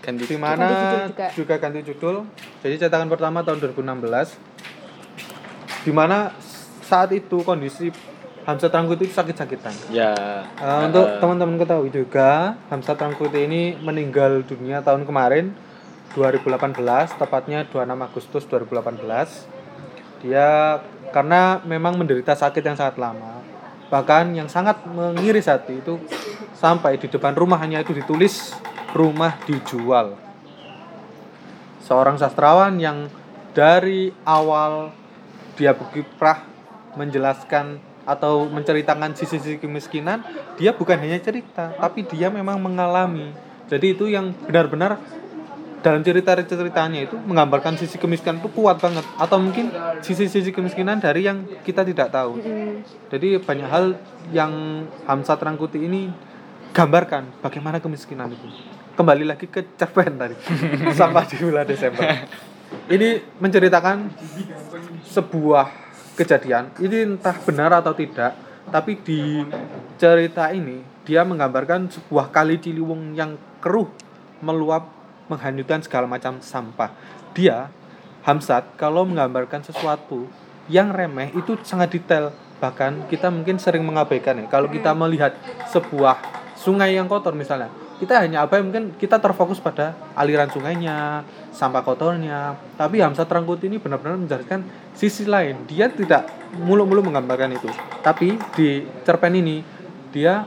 ganti di judul. mana Ganti judul juga. juga. ganti judul. Jadi cetakan pertama tahun 2016. Di mana saat itu kondisi Hamzat Rangkuti itu sakit-sakitan. ya Eh, untuk teman-teman ketahui juga, Hamzat Rangkuti ini meninggal dunia tahun kemarin 2018, tepatnya 26 Agustus 2018. Dia karena memang menderita sakit yang sangat lama. Bahkan yang sangat mengiris hati itu sampai di depan rumahnya itu ditulis rumah dijual. Seorang sastrawan yang dari awal dia berkiprah menjelaskan atau menceritakan sisi-sisi kemiskinan, dia bukan hanya cerita, tapi dia memang mengalami. Jadi itu yang benar-benar dalam cerita-ceritanya itu menggambarkan sisi kemiskinan itu kuat banget atau mungkin sisi-sisi kemiskinan dari yang kita tidak tahu. Mm-mm. Jadi banyak hal yang Hamzat Rangkuti ini gambarkan bagaimana kemiskinan itu. kembali lagi ke cerpen tadi <laughs> sampah di bulan Desember ini menceritakan sebuah kejadian ini entah benar atau tidak tapi di cerita ini dia menggambarkan sebuah kali Ciliwung yang keruh meluap menghanyutkan segala macam sampah. Dia Hamzat kalau menggambarkan sesuatu yang remeh itu sangat detail. Bahkan kita mungkin sering mengabaikan ya kalau kita melihat sebuah sungai yang kotor misalnya kita hanya apa mungkin kita terfokus pada aliran sungainya sampah kotornya. Tapi Hamzat Rangkut ini benar-benar menjelaskan sisi lain. Dia tidak mulu-mulu menggambarkan itu. Tapi di cerpen ini dia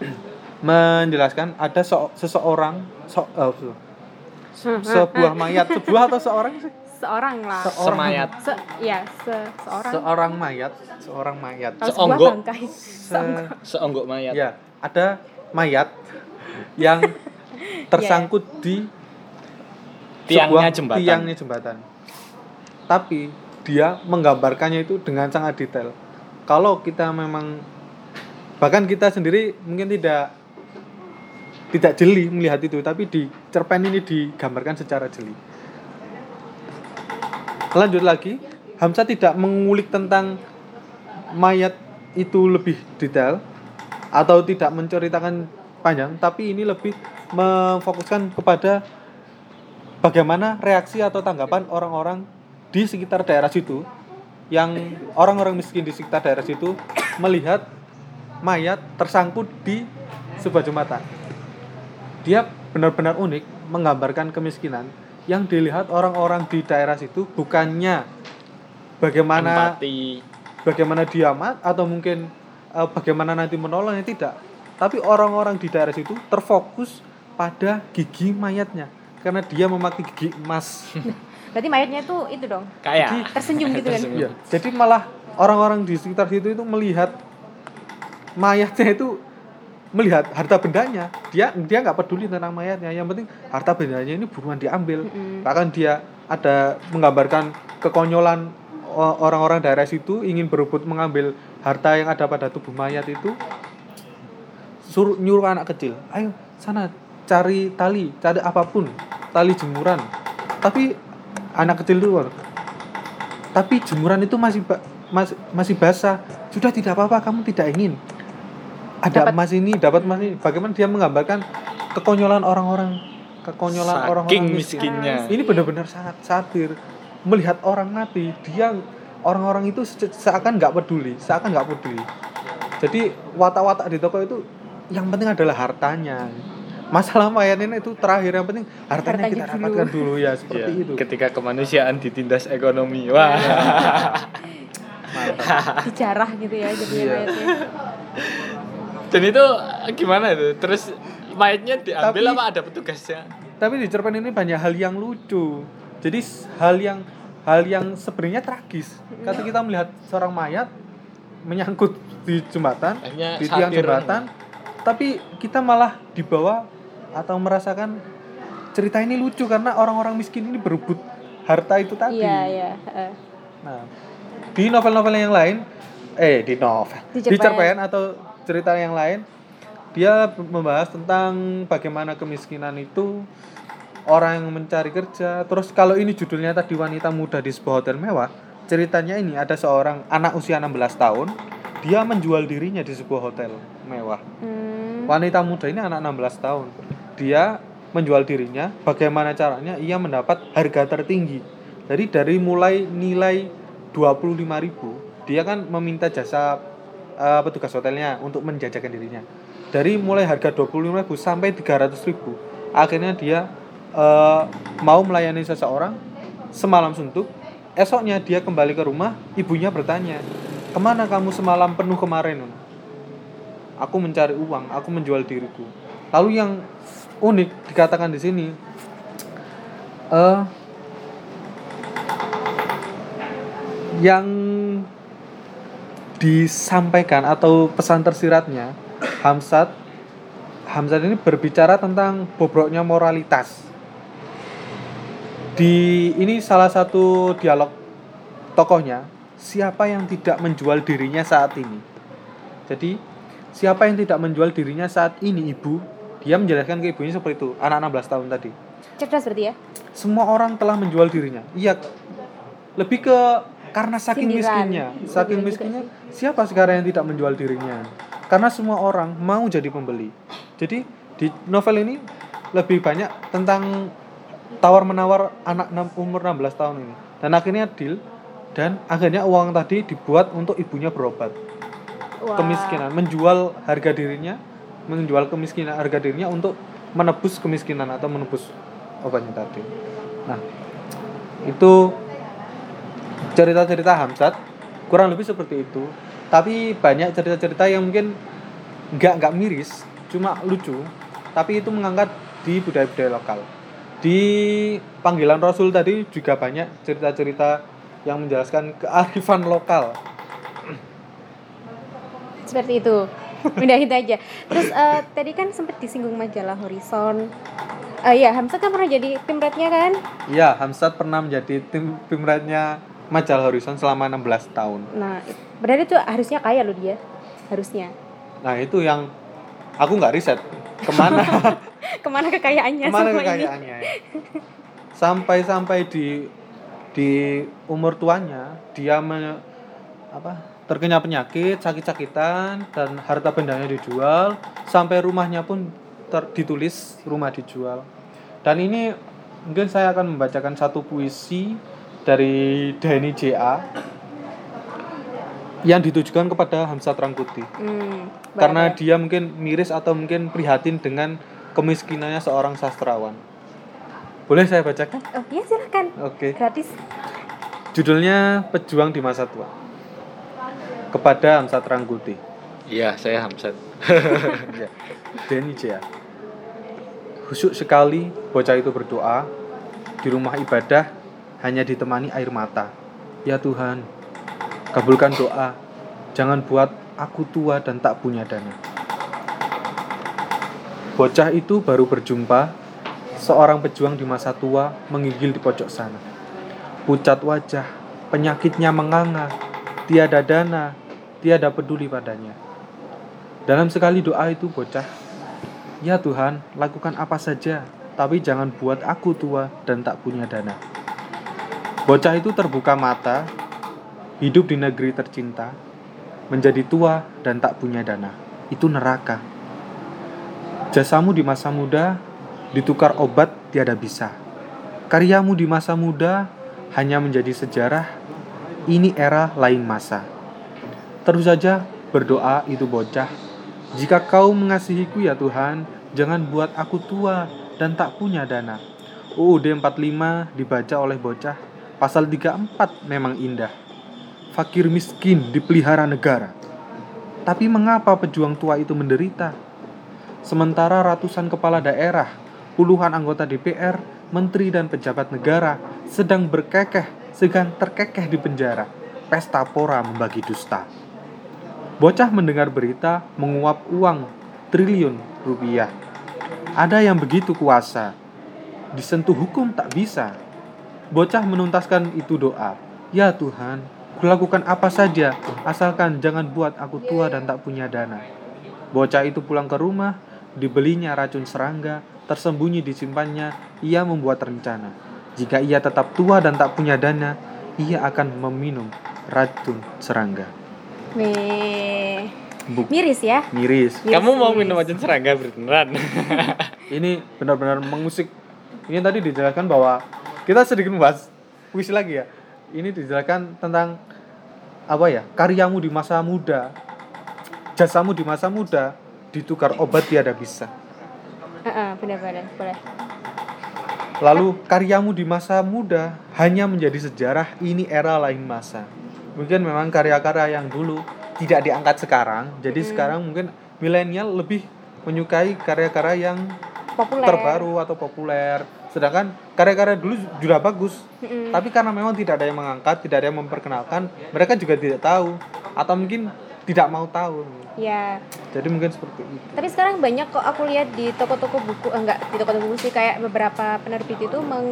<clears throat> menjelaskan ada so- seseorang so- eh, <laughs> sebuah mayat. Sebuah atau seorang sih? Seorang lah. Seorang. Semayat. se ya se seorang. Seorang mayat. Seorang mayat. Kalau Seonggok. bangkai. Se- Seonggok. Mayat. ya ada mayat yang tersangkut di Tiangnya sebuah jembatan. tiangnya jembatan. Tapi dia menggambarkannya itu dengan sangat detail. Kalau kita memang bahkan kita sendiri mungkin tidak tidak jeli melihat itu tapi di cerpen ini digambarkan secara jeli lanjut lagi Hamzah tidak mengulik tentang mayat itu lebih detail atau tidak menceritakan panjang tapi ini lebih memfokuskan kepada bagaimana reaksi atau tanggapan orang-orang di sekitar daerah situ yang orang-orang miskin di sekitar daerah situ melihat mayat tersangkut di sebuah jembatan. Dia benar-benar unik menggambarkan kemiskinan yang dilihat orang-orang di daerah situ bukannya bagaimana Empati. bagaimana dia mat atau mungkin eh, bagaimana nanti menolongnya tidak tapi orang-orang di daerah situ terfokus pada gigi mayatnya karena dia memakai gigi emas <laughs> berarti mayatnya itu itu dong Kayak. tersenyum gitu kan Tersenyum. Iya, jadi malah orang-orang di sekitar situ itu melihat mayatnya itu melihat harta bendanya dia dia nggak peduli tentang mayatnya. Yang penting harta bendanya ini buruan diambil. Mm-mm. bahkan dia ada menggambarkan kekonyolan o- orang-orang daerah situ ingin berebut mengambil harta yang ada pada tubuh mayat itu. Suruh nyuruh anak kecil ayo sana cari tali cari apa pun tali jemuran. Tapi anak kecil itu tapi jemuran itu masih masih masih basah. Sudah tidak apa-apa kamu tidak ingin ada Dapat- emas ini dapat emas ini bagaimana dia menggambarkan kekonyolan orang-orang kekonyolan Saking orang-orang miskin miskinnya. ini benar-benar sangat satir melihat orang mati dia orang-orang itu se- seakan nggak peduli seakan nggak peduli jadi watak-watak di toko itu yang penting adalah hartanya masalah mayatnya itu terakhir yang penting hartanya, Hartanya kita dulu. dapatkan dulu ya seperti Iya, itu Ketika kemanusiaan ditindas ekonomi. Wah. <laughs> dijarah gitu ya jadi Iya. Dan itu gimana itu? Terus mayatnya diambil Tapi- apa ada petugasnya? tapi di cerpen ini banyak hal yang lucu jadi hal yang hal yang sebenarnya tragis ketika kita melihat seorang mayat menyangkut di jembatan Akhirnya di tiang jembatan tapi kita malah dibawa atau merasakan cerita ini lucu karena orang-orang miskin ini berebut harta itu tadi iya iya heeh. Nah, di novel-novel yang lain, eh di novel, Di cerpen atau cerita yang lain, dia membahas tentang bagaimana kemiskinan itu orang yang mencari kerja. Terus kalau ini judulnya tadi wanita muda di sebuah hotel mewah, ceritanya ini ada seorang anak usia 16 tahun, dia menjual dirinya di sebuah hotel mewah. Hmm, Wanita muda ini anak 16 tahun. Dia menjual dirinya, bagaimana caranya ia mendapat harga tertinggi. Jadi dari mulai nilai 25.000, dia kan meminta jasa eh, petugas hotelnya untuk menjajakan dirinya. Dari mulai harga 25.000 sampai 300.000. Akhirnya dia eh, mau melayani seseorang semalam suntuk. Esoknya dia kembali ke rumah, ibunya bertanya, "Ke mana kamu semalam penuh kemarin?" aku mencari uang, aku menjual diriku. Lalu yang unik dikatakan di sini, eh yang disampaikan atau pesan tersiratnya, Hamzat, Hamzat ini berbicara tentang bobroknya moralitas. Di ini salah satu dialog tokohnya, siapa yang tidak menjual dirinya saat ini? Jadi, siapa yang tidak menjual dirinya saat ini, Ibu? dia menjelaskan ke ibunya seperti itu anak 16 tahun tadi cerdas berarti ya semua orang telah menjual dirinya iya lebih ke karena saking Sindiran. miskinnya saking miskinnya siapa sekarang yang tidak menjual dirinya? Karena semua orang mau jadi pembeli. Jadi di novel ini lebih banyak tentang tawar menawar anak enam- umur 16 tahun ini. Dan akhirnya deal dan akhirnya uang tadi dibuat untuk ibunya berobat. Wah. kemiskinan. Menjual harga dirinya menjual kemiskinan harga dirinya untuk menebus kemiskinan atau menebus obatnya tadi. Nah itu cerita-cerita Hamzat kurang lebih seperti itu. Tapi banyak cerita-cerita yang mungkin nggak nggak miris cuma lucu. Tapi itu mengangkat di budaya-budaya lokal. Di panggilan Rasul tadi juga banyak cerita-cerita yang menjelaskan kearifan lokal. Seperti itu. Itu aja. Terus eh, tadi kan sempat disinggung majalah Horizon. Eh ya Hamzat kan pernah jadi tim rednya kan? Iya, Hamzat pernah menjadi tim pimretnya Majalah Horizon selama 16 tahun. nah berarti tuh harusnya kaya loh dia harusnya Nah, itu yang aku nggak riset ke mana <laughs> ke mana kekayaannya ke mana selama ini? kekayaannya. Sampai-sampai di di umur tuanya dia me- apa terkena penyakit, sakit-sakitan dan harta bendanya dijual sampai rumahnya pun ter- ditulis rumah dijual. Dan ini mungkin saya akan membacakan satu puisi dari Denny JA yang ditujukan kepada Hamzat Rangkuti Hmm, karena dia mungkin miris atau mungkin prihatin dengan kemiskinannya seorang sastrawan. Boleh saya bacakan? oh ya silakan Oke. gratis Judulnya Pejuang di Masa Tua. Kepada Hamzat Rangkuti. Iya, saya Hamzat. <laughs> Ya. Denny Jaya. Khusyuk sekali bocah itu berdoa di rumah ibadah hanya ditemani air mata. Ya Tuhan, kabulkan doa. Jangan buat aku tua dan tak punya dana. Bocah itu baru berjumpa seorang pejuang di masa tua menggigil di pojok sana. Pucat wajah, penyakitnya menganga, tiada dana, tiada peduli padanya. Dalam sekali doa itu bocah, Ya Tuhan, lakukan apa saja, tapi jangan buat aku tua dan tak punya dana. Bocah itu terbuka mata, hidup di negeri tercinta, menjadi tua dan tak punya dana. Itu neraka. Jasamu di masa muda ditukar obat tiada bisa. Karyamu di masa muda hanya menjadi sejarah. Ini era lain masa. Terus saja berdoa itu bocah. Jika kau mengasihiku ya Tuhan, jangan buat aku tua dan tak punya dana. UUD 45 dibaca oleh bocah. Pasal 34 memang indah. Fakir miskin dipelihara negara. Tapi mengapa pejuang tua itu menderita? Sementara ratusan kepala daerah, puluhan anggota DPR, menteri dan pejabat negara sedang berkekeh, sedang terkekeh di penjara. Pesta pora membagi dusta. Bocah mendengar berita menguap uang triliun rupiah. Ada yang begitu kuasa, disentuh hukum tak bisa. Bocah menuntaskan itu doa. Ya Tuhan, kulakukan apa saja, asalkan jangan buat aku tua dan tak punya dana. Bocah itu pulang ke rumah, dibelinya racun serangga, tersembunyi disimpannya, ia membuat rencana. Jika ia tetap tua dan tak punya dana, ia akan meminum racun serangga. Buk miris ya miris. Miris, Kamu mau miris. minum racun serangga beneran? Ini benar-benar mengusik. Ini tadi dijelaskan bahwa kita sedikit membahas puisi lagi ya. Ini dijelaskan tentang apa ya? Karyamu di masa muda, jasamu di masa muda ditukar obat tiada bisa. Heeh, benar-benar boleh Lalu karyamu di masa muda hanya menjadi sejarah ini era lain masa. Mungkin memang karya-karya yang dulu tidak diangkat sekarang. Jadi sekarang mungkin milenial lebih menyukai karya-karya yang populer terbaru atau populer. Sedangkan karya-karya dulu juga bagus. Mm-mm. Tapi karena memang tidak ada yang mengangkat, tidak ada yang memperkenalkan, mereka juga tidak tahu atau mungkin tidak mau tahu. ya Jadi mungkin seperti itu. tapi sekarang banyak kok aku lihat di toko-toko buku eh, enggak di toko-toko buku sih kayak beberapa penerbit itu meng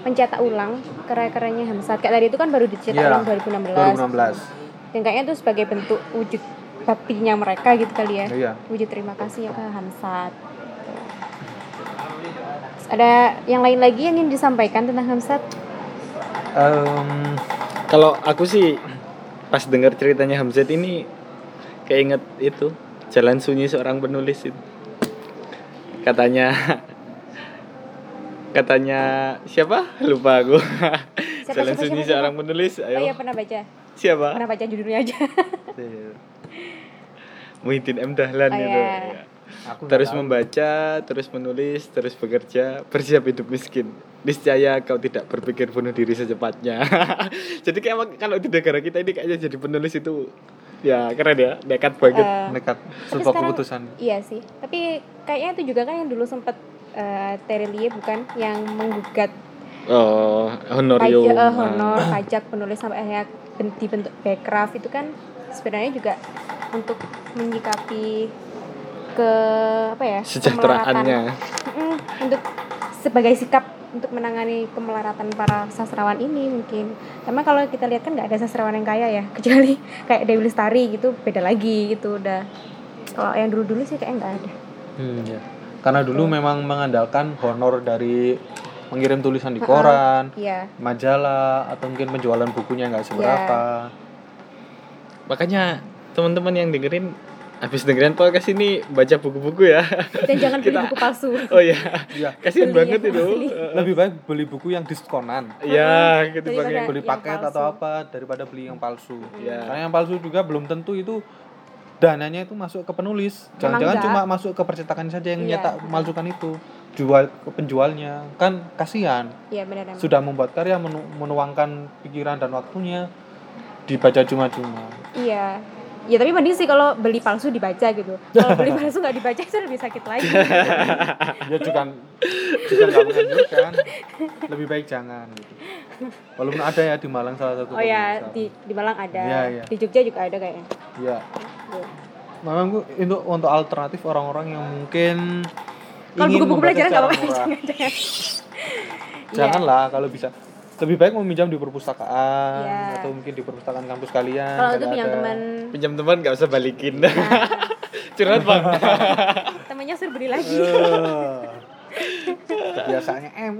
mencetak ulang karya-karyanya Hamzat kayak tadi itu kan baru dicetak Iya, ulang 2016 2016. dan kayaknya itu sebagai bentuk wujud baktinya mereka gitu kali ya Iya. wujud terima kasih ya ke Hamzat ada yang lain lagi yang ingin disampaikan tentang Hamzat? Em, Kalau aku sih pas dengar ceritanya Hamzat ini keinget itu Jalan Sunyi seorang penulis itu. Katanya <laughs> katanya siapa? Lupa aku. <laughs> Siapa, Jalan siapa, Sunyi siapa, seorang siapa? penulis. Oh Ayo. iya pernah baca. Siapa? Pernah baca judulnya aja. Muhyiddin M Dahlan Oh, itu. iya. Ya. Aku Terus tahu. membaca, terus menulis, terus bekerja, bersiap hidup miskin. Niscaya kau tidak berpikir bunuh diri secepatnya. <laughs> jadi kayak emang kalau di negara kita ini kayaknya jadi penulis itu ya keren ya, nekat banget. Eh, nekat sebuah sekarang- keputusan. Iya sih. Tapi kayaknya itu juga kan yang dulu sempat eh Terelie bukan yang menggugat oh, honorium. pajak Ah. honor <clears throat> pajak penulis sampai akhirnya ben- dibentuk backcraft itu kan sebenarnya juga untuk menyikapi ke apa ya Sejahteraannya. untuk sebagai sikap untuk menangani kemelaratan para sastrawan ini mungkin. Karena kalau kita lihat kan nggak ada sastrawan yang kaya ya <laughs> kecuali kayak Dewi Lestari gitu beda lagi gitu udah. Kalau yang dulu dulu sih kayaknya nggak ada. Hmm, ya. Karena dulu memang mengandalkan honor dari mengirim tulisan di koran, iya. majalah atau mungkin penjualan bukunya nggak seberapa. Makanya teman-teman yang dengerin habis dengerin podcast ini baca buku-buku ya. dan jangan beli Kita- buku palsu Oh ya, Iya. kasihan Beli, banget itu. Lebih baik beli buku yang diskonan. Ya, Daripada- ketimbang yang beli paket palsu. atau apa daripada beli yang palsu. Ya. Karena yang palsu juga belum tentu itu dananya itu masuk ke penulis. Jangan-jangan cuma masuk ke percetakan saja yang Iya. nyetak malsukan itu. Jual ke penjualnya. Kan kasihan. iya benar benar Sudah membuat karya menu- menuangkan pikiran dan waktunya dibaca cuma-cuma. Iya. Ya tapi mending sih kalau beli palsu dibaca gitu. Kalau beli palsu nggak dibaca itu lebih sakit lagi. ya juga juga nggak menganjurkan lebih baik jangan gitu walaupun ada ya di Malang salah satu Oh ya di di Malang ada, Iya, iya. di Jogja juga ada kayaknya. ya memang Bu, itu untuk alternatif orang-orang yang mungkin Kalau buku-buku pelajaran nggak apa-apa, jangan <laughs> jangan. Iya. janganlah kalau bisa lebih baik meminjam di perpustakaan Iya. atau mungkin di perpustakaan kampus kalian Kalau itu pinjam teman, pinjam teman nggak usah balikin. <laughs> Curhat bang. <laughs> temannya suruh beli lagi. <laughs> Kebiasaannya M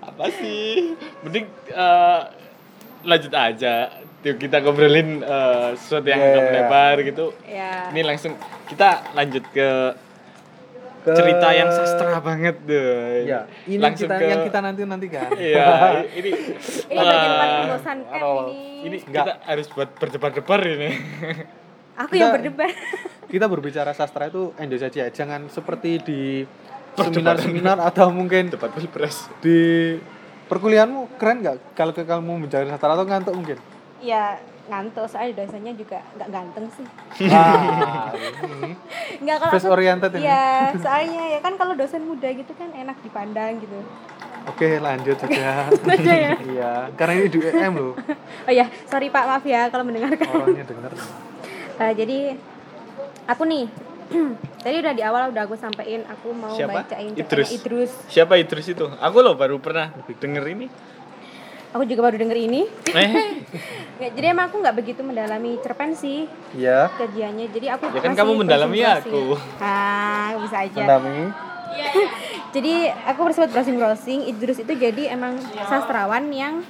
Apa sih? Mending eh, lanjut aja. Yuk kita ngobrolin eh, sesuatu yang agak iya. lebar gitu. ya. Ini langsung kita lanjut ke Ke- cerita yang sastra banget deh. ya ini langsung kita ke yang kita nanti nantikan Iya, <laughs> ini Ini bagian paling membosankan Aduh. ini. ini Enggak. kita harus buat berdebar-debar ini. Aku yang Kita- berdebat. kita berbicara sastra itu enjoy saja jangan seperti di seminar-seminar atau mungkin Debat pilpres. di perkuliahanmu keren nggak kalau ke kamu mencari sastra atau ngantuk mungkin ya ngantuk soalnya dosennya juga nggak ganteng sih. ah ini Nggak kalau face aku- oriented ini Iya, soalnya ya kan kalau dosen muda gitu kan enak dipandang gitu. oke lanjut saja <laughs> Aja ya. iya karena ini di EM loh Oh ya, sorry Pak, maaf ya kalau mendengarkan. orangnya denger <laughs> Eh, jadi aku nih <clears throat> tadi udah di awal udah aku sampein aku mau Siapa? bacain Idrus. Idrus. Siapa Idrus itu? Aku loh baru pernah denger ini. Aku juga baru denger ini. Eh, <laughs> Ya, jadi emang aku nggak begitu mendalami cerpen sih iya kajiannya. Jadi aku Ya kan kamu mendalami aku. Ah, bisa aja. mendami <laughs> Jadi aku bersifat browsing-browsing. Idrus itu jadi emang sastrawan yang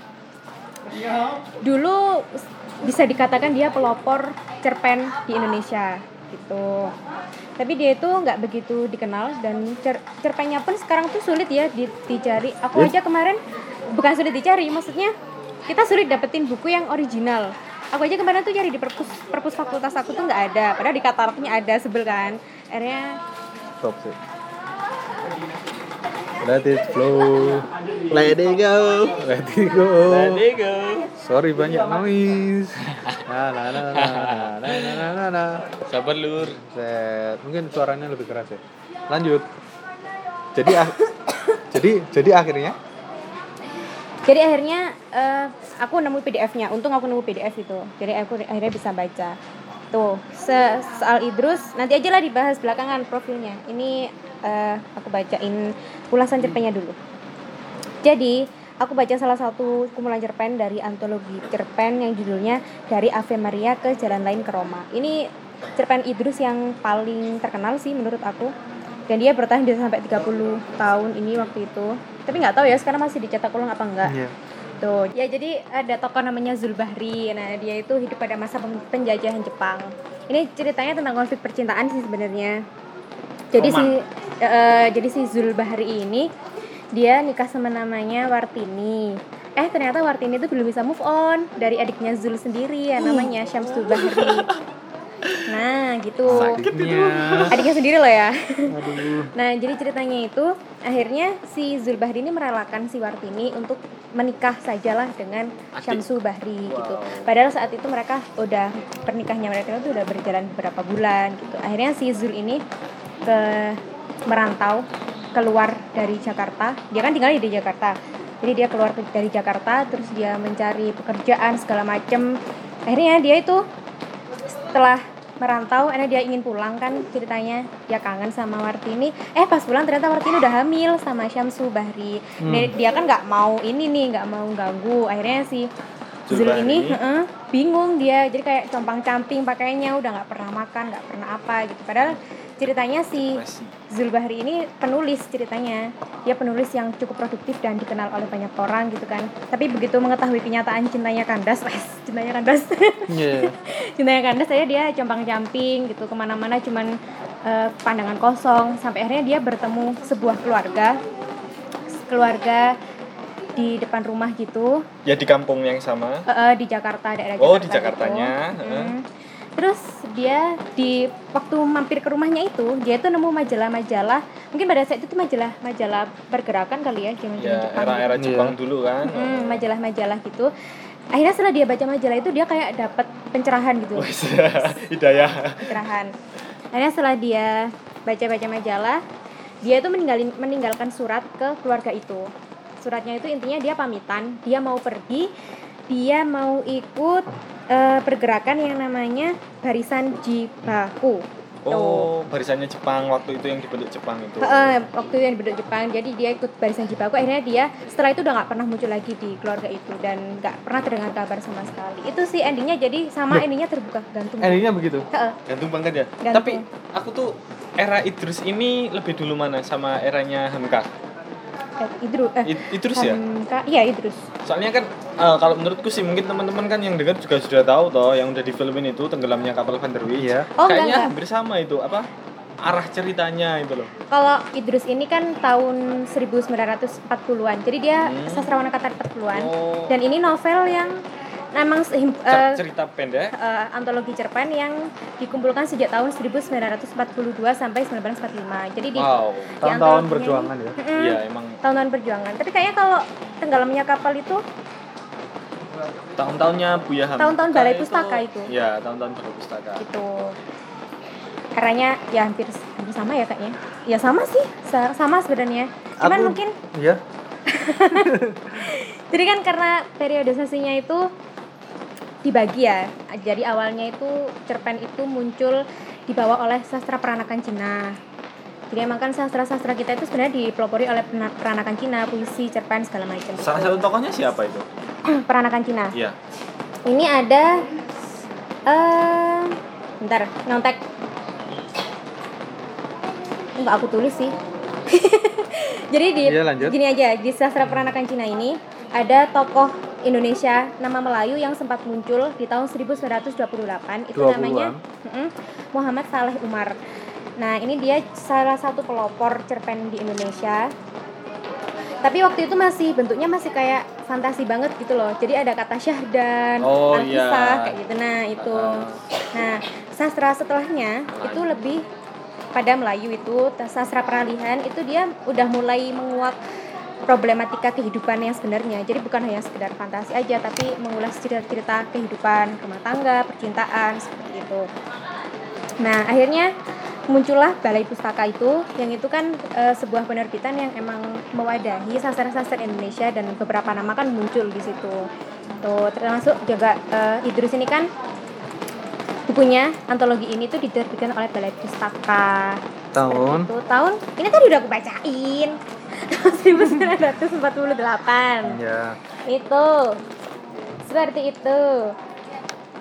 dulu bisa dikatakan dia pelopor cerpen di Indonesia gitu. Tapi dia itu nggak begitu dikenal dan cer- cerpennya pun sekarang tuh sulit ya di- dicari. Aku aja kemarin bukan sulit dicari maksudnya kita sulit dapetin buku yang original aku aja kemarin tuh cari di perpus perpus fakultas aku tuh nggak ada padahal di kataraknya ada sebel kan akhirnya stop sih Let it flow. Let it go. Let it go. Let it go. Sorry banyak noise. nah nah nah nah nah nah nah Sabar lur. Set. Mungkin suaranya lebih keras ya. Lanjut. Jadi ah- <coughs> jadi jadi akhirnya jadi akhirnya eh, aku nemu PDF-nya. Untung aku nemu PDF itu. Jadi aku akhirnya bisa baca. Tuh, se- soal Idrus nanti aja lah dibahas belakangan profilnya. Ini eh, aku bacain ulasan cerpennya dulu. Jadi, aku baca salah satu kumpulan cerpen dari antologi cerpen yang judulnya Dari Ave Maria ke Jalan Lain ke Roma. Ini cerpen Idrus yang paling terkenal sih menurut aku. Dan dia bertahan bisa sampai 30 tahun ini waktu itu tapi nggak tahu ya sekarang masih dicetak ulang apa enggak Iya. Tuh, ya jadi ada tokoh namanya Zulbahri. Nah, dia itu hidup pada masa penjajahan Jepang. Ini ceritanya tentang konflik percintaan sih sebenarnya. Jadi Roma. si eh, jadi si Zulbahri ini dia nikah sama namanya Wartini. Eh ternyata Wartini itu belum bisa move on dari adiknya Zul sendiri ya namanya Syamsul Bahri. <laughs> Nah, gitu. Adiknya. Adiknya sendiri loh ya. Aduh. Nah, jadi ceritanya itu akhirnya si Zulbahri ini merelakan si Wartini untuk menikah sajalah dengan Adik. Syamsu Bahri gitu. Wow. Padahal saat itu mereka udah pernikahannya mereka itu udah berjalan beberapa bulan gitu. Akhirnya si Zul ini ke merantau keluar dari Jakarta. Dia kan tinggal di Jakarta. Jadi dia keluar ke- dari Jakarta terus dia mencari pekerjaan segala macem Akhirnya dia itu setelah merantau akhirnya dia ingin pulang kan ceritanya. Dia kangen sama Wartini eh pas pulang ternyata Wartini udah hamil sama Syamsu Bahri. Dia, dia kan nggak mau ini nih nggak mau ganggu. Akhirnya si Zul ini heeh, bingung dia. Jadi kayak compang camping pakainya udah nggak pernah makan nggak pernah apa gitu. Padahal ceritanya si. Zulbahri ini penulis ceritanya dia penulis yang cukup produktif dan dikenal oleh banyak orang gitu kan tapi begitu mengetahui kenyataan cintanya kandas wes cintanya kandas Iya. <laughs> cintanya kandas saya dia compang camping gitu ke mana-mana cuman eh, pandangan kosong sampai akhirnya dia bertemu sebuah keluarga keluarga di depan rumah gitu Ya di kampung yang sama. eh, eh, di Jakarta daerah Jakarta Oh, di gitu. Jakartanya, heeh. Terus dia di waktu mampir ke rumahnya itu dia tuh nemu majalah-majalah mungkin pada saat itu tuh majalah majalah pergerakan kali ya zaman Ya Jepang era-era Iya. Jepang dulu kan. Mm, majalah-majalah gitu akhirnya setelah dia baca majalah itu dia kayak dapat pencerahan gitu <laughs> Hidayah. pencerahan akhirnya setelah dia baca-baca majalah dia itu meninggalin meninggalkan surat ke keluarga itu suratnya itu intinya dia pamitan dia mau pergi dia mau ikut eh, pergerakan yang namanya barisan Jibaku Oh, barisannya Jepang waktu itu yang dibentuk Jepang itu. Heeh, waktu itu yang dibentuk Jepang jadi dia ikut barisan Jibaku akhirnya dia setelah itu udah nggak pernah muncul lagi di keluarga itu dan nggak pernah terdengar kabar sama sekali itu sih endingnya jadi sama Loh. endingnya terbuka gantung Endingnya begitu. Heeh. Gantung banget ya. Gantung. Tapi aku tuh era Idrus ini lebih dulu mana sama eranya Hamka? Eh, Idrus eh Id- Idrus ya? Hamka- iya Idrus Soalnya kan eh, kalau menurutku sih mungkin teman-teman kan yang dengar juga sudah tahu toh yang udah di filmin itu tenggelamnya kapal Van der Wijk. Iya. Oh, Kayaknya enggak. hampir sama itu apa? Arah ceritanya itu loh. Kalau Idrus ini kan tahun 1940-an. Jadi dia Hmm. sastrawan angkatan 40-an. Oh. Dan ini novel yang memang eh, cerita pendek. eh, antologi cerpen yang dikumpulkan sejak tahun 1942 sampai 1945. Jadi di Wow. di Tahun-tahun perjuangan ya. Mm-mm, Iya, emang tahun-tahun perjuangan. Tapi kayaknya kalau tenggelamnya kapal itu tahun-tahunnya Buya Hamka. Tahun-tahun Balai Pustaka itu. Iya, tahun-tahun Balai Pustaka. gitu. Eranya ya hampir hampir sama ya kayaknya. Ya sama sih, sa- sama sebenarnya. Cuman Aku- mungkin Iya. <laughs> Jadi kan karena periodisasinya itu dibagi ya. Jadi awalnya itu cerpen itu muncul dibawa oleh sastra peranakan Cina. Jadi emang kan sastra-sastra kita itu sebenarnya dipelopori oleh peranakan Cina, puisi, cerpen segala macam. Salah satu tokohnya siapa itu? <clears throat> peranakan Cina. Iya. Ini ada eh bentar, nyontek. Enggak aku tulis sih. Jadi di Iya, lanjut. gini aja, di sastra peranakan Cina ini ada tokoh Indonesia nama Melayu yang sempat muncul di tahun 1928 itu 20-an. namanya Muhammad Saleh Umar. Nah, ini dia salah satu pelopor cerpen di Indonesia. Tapi waktu itu masih bentuknya masih kayak fantasi banget gitu loh. Jadi ada kata syahdan, Oh, alkisah iya. kayak gitu. Nah, itu. Ah. Nah, sastra setelahnya itu lebih pada Melayu itu sastra peralihan itu dia udah mulai menguak problematika kehidupan yang sebenarnya. Jadi bukan hanya sekedar fantasi aja tapi mengulas cerita-cerita kehidupan rumah tangga, percintaan seperti itu. Nah, akhirnya muncullah Balai Pustaka itu yang itu kan eh, sebuah penerbitan yang emang mewadahi sastra-sastra Indonesia dan beberapa nama kan muncul di situ. Tuh, termasuk juga eh, Idrus ini kan bukunya antologi ini tuh diterbitkan oleh Balai Pustaka. Tahun. Itu tahun ini tadi udah aku bacain. <laughs> 1948. Ya. Itu. Seperti itu.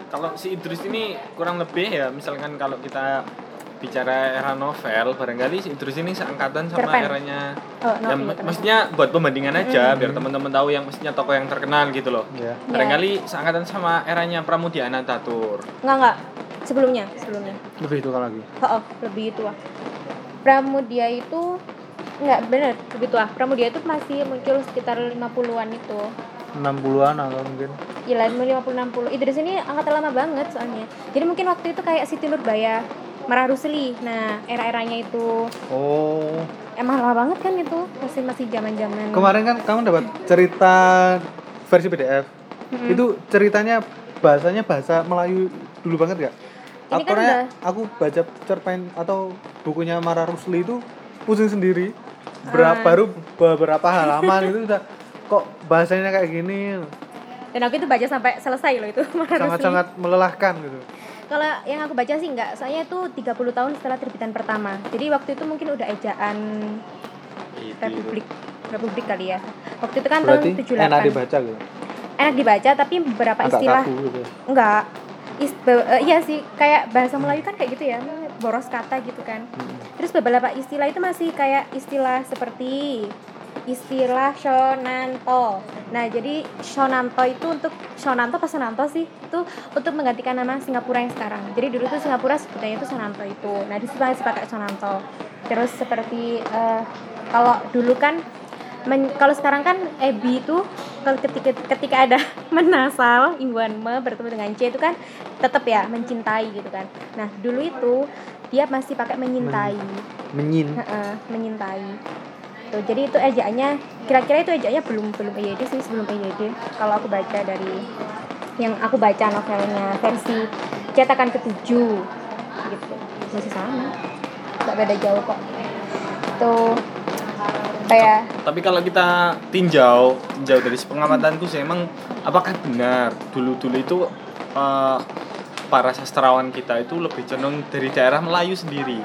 Kalau si Idris ini kurang lebih ya, misalkan kalau kita bicara era novel, barangkali si Idrus ini seangkatan sama Cerpen. eranya. Oh, Ya, novel, ma- terus. maksudnya buat pembandingan aja, biar teman-teman tahu yang maksudnya tokoh yang terkenal gitu loh. Ya. Barangkali seangkatan sama eranya Pramudia Anantatur. Enggak enggak. Sebelumnya, sebelumnya. Lebih tua lagi. Oh, oh, lebih tua. Pramudia itu enggak bener, lebih tua. Pramudia itu masih muncul sekitar 50-an itu. 60-an atau mungkin. Gila, 50 60. Idris ini angkatan lama banget soalnya. Jadi mungkin waktu itu kayak Siti Nurbaya, Marah Rusli. Nah, era-eranya itu Oh. emang lama banget kan itu. Masih masih zaman-zaman. Kemarin kan kamu dapat cerita versi PDF. Mm-mm. Itu ceritanya bahasanya bahasa Melayu dulu banget gak? Ini aku kan udah- aku baca cerpen atau bukunya Mara Rusli itu pusing sendiri. Berapa Ah. baru beberapa halaman itu udah kok bahasanya kayak gini Dan aku itu baca sampai selesai loh itu <laughs> sangat-sangat melelahkan gitu. Kalau yang aku baca sih enggak, soalnya itu 30 tahun setelah terbitan pertama. Jadi waktu itu mungkin udah ejaan Itu. Republik Republik kali ya. Waktu itu kan Berarti tahun 78. enak dibaca gitu. Enak dibaca tapi beberapa Agak istilah kaku gitu. enggak. Is, be- eh, iya sih, kayak bahasa Melayu kan kayak gitu ya, boros kata gitu kan. Terus beberapa istilah itu masih kayak istilah seperti istilah Shonanto. Nah, jadi Shonanto itu untuk Shonanto apa Sonanto sih? Itu untuk menggantikan nama Singapura yang sekarang. Jadi dulu tuh Singapura sebutannya itu Sonanto itu. Nah, di masih pakai Shonanto. Terus seperti eh, kalau dulu kan men- kalau sekarang kan ebi itu kalau ketika ketika ada <laughs> menasal ingguan me bertemu dengan c itu kan tetap ya mencintai gitu kan. Nah, dulu itu dia masih pakai menyintai. Menyin. Heeh, menyintai. Tuh, jadi itu ejaannya kira-kira itu ejaannya belum belum EYD sih sebelum EYD. Kalau aku baca dari yang aku baca novelnya versi cetakan ketujuh gitu masih sama nggak beda jauh kok tuh kayak Tapi kalau kita tinjau, tinjau dari pengamatanku sih emang apakah benar dulu-dulu itu eh, para sastrawan kita itu lebih cenderung dari daerah Melayu sendiri.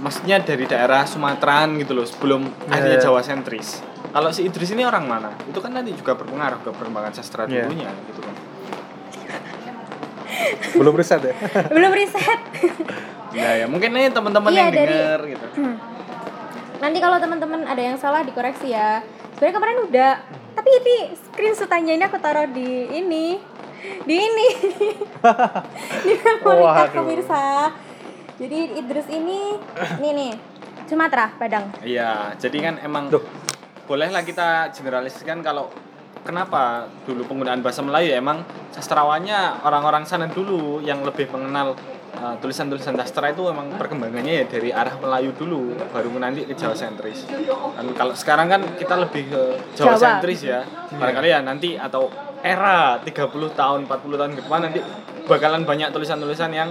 Maksudnya dari daerah Sumateraan gitu loh, sebelum Iya, akhirnya. Jawa sentris. Kalau si Idris ini orang mana? Itu kan nanti juga berpengaruh ke perkembangan sastra Iya. dulunya gitu kan. <laughs> Belum riset ya? <laughs> belum riset Ya ya, mungkin nih teman-teman Iya, yang dari- denger gitu. nanti kalau teman-teman ada yang salah dikoreksi ya sebenarnya kemarin udah tapi ini screenshotannya ini aku taruh di ini di ini <laughs> di memori Waduh. pemirsa jadi Idrus ini nih nih Sumatera Padang Iya, jadi kan emang Duh. bolehlah kita generalisasikan kalau kenapa dulu penggunaan bahasa Melayu ya, emang sastrawannya orang-orang sana dulu yang lebih mengenal uh, tulisan-tulisan sastra itu emang perkembangannya ya dari arah Melayu dulu baru nanti ke Jawa sentris. Dan kalau sekarang kan kita lebih ke Jawa, Jawa. sentris ya. Barangkali ya nanti atau era 30 tahun 40 tahun ke depan nanti bakalan banyak tulisan-tulisan yang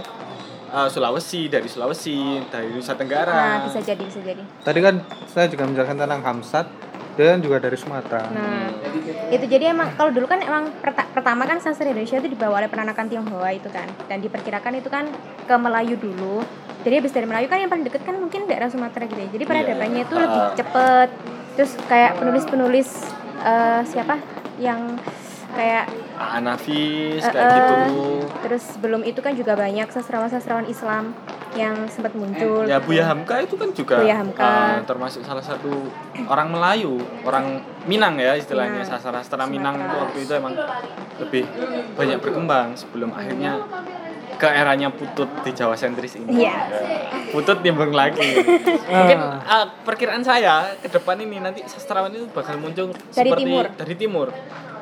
uh, Sulawesi dari Sulawesi dari Nusa Tenggara. nah bisa jadi bisa jadi Tadi kan saya juga menjelaskan tentang Hamsat, dia kan juga dari Sumatera. Nah, itu jadi emang kalau dulu kan emang perta- pertama kan sastra Indonesia itu dibawa oleh penanakan Tionghoa itu kan, dan diperkirakan itu kan ke Melayu dulu. Jadi habis dari Melayu kan yang paling deket kan mungkin daerah Sumatera gitu ya. Jadi peradabannya itu lebih Ah. cepet. Terus kayak penulis-penulis eh, siapa yang kayak Anafis Eh, kayak eh. gitu. terus sebelum itu kan juga banyak sastrawan-sastrawan Islam yang sempat muncul. Ya Buya Hamka itu kan juga Buya Hamka. eh, termasuk salah satu orang Melayu, orang Minang ya istilahnya sastra-sastra Minang itu waktu itu emang lebih banyak berkembang sebelum akhirnya ke eranya Putut di Jawa sentris ini. Iya. Putut timbang lagi. <laughs> Mungkin eh, perkiraan saya ke depan ini nanti sastrawan itu bakal muncul Dari seperti timur. dari timur.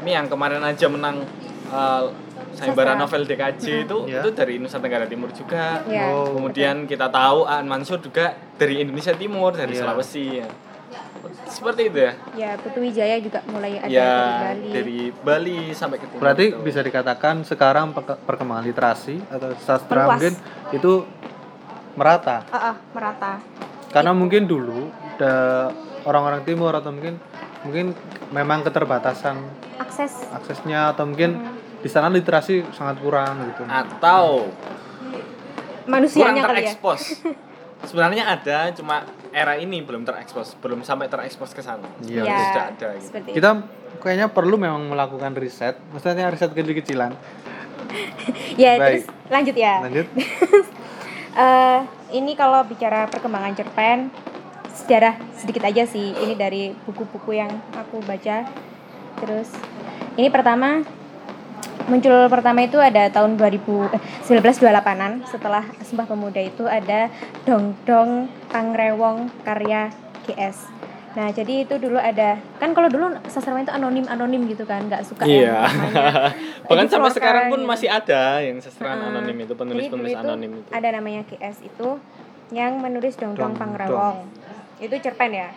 Ini yang kemarin aja menang eh, sayembara novel DKJ itu Iya. itu dari Nusa Tenggara Timur juga. Iya. Oh. Kemudian kita tahu Aan Mansur juga dari Indonesia Timur, dari Iya. Sulawesi ya. Seperti itu ya. Ya, Putu Wijaya juga mulai ada ya dari Bali. dari Bali sampai ke timur. Berarti itu. bisa dikatakan sekarang perke- perkembangan literasi atau sastra Meluas. mungkin itu merata. Ah, ah, merata. Karena mungkin dulu orang-orang timur atau mungkin mungkin memang keterbatasan Akses aksesnya atau mungkin di sana literasi sangat kurang gitu. atau kurang manusianya kali ya. terekspos. <laughs> Sebenarnya ada, cuma era ini belum terekspos, belum sampai terekspos ke sana. Iya. Ya, Sudah ada gitu. seperti. Kita kayaknya perlu memang melakukan riset, maksudnya riset kecil-kecilan. <laughs> Ya, Baik. terus lanjut ya. Lanjut. <laughs> Eh, ini kalau bicara perkembangan cerpen sejarah sedikit aja sih ini dari buku-buku yang aku baca terus ini pertama muncul pertama itu ada tahun 2000 eh, 1928an setelah Sumpah Pemuda itu ada Dong Dong Pangrewong karya GS Nah, jadi itu dulu ada kan kalau dulu sastrawan itu anonim anonim gitu kan, nggak suka Iya. yang namanya <laughs> Bahkan sampai sekarang pun gitu. masih ada yang sastraan Heeh. anonim itu, penulis-penulis anonim itu. Ada namanya GS itu yang menulis Dong Dong Dong Pangrewong. Itu cerpen ya.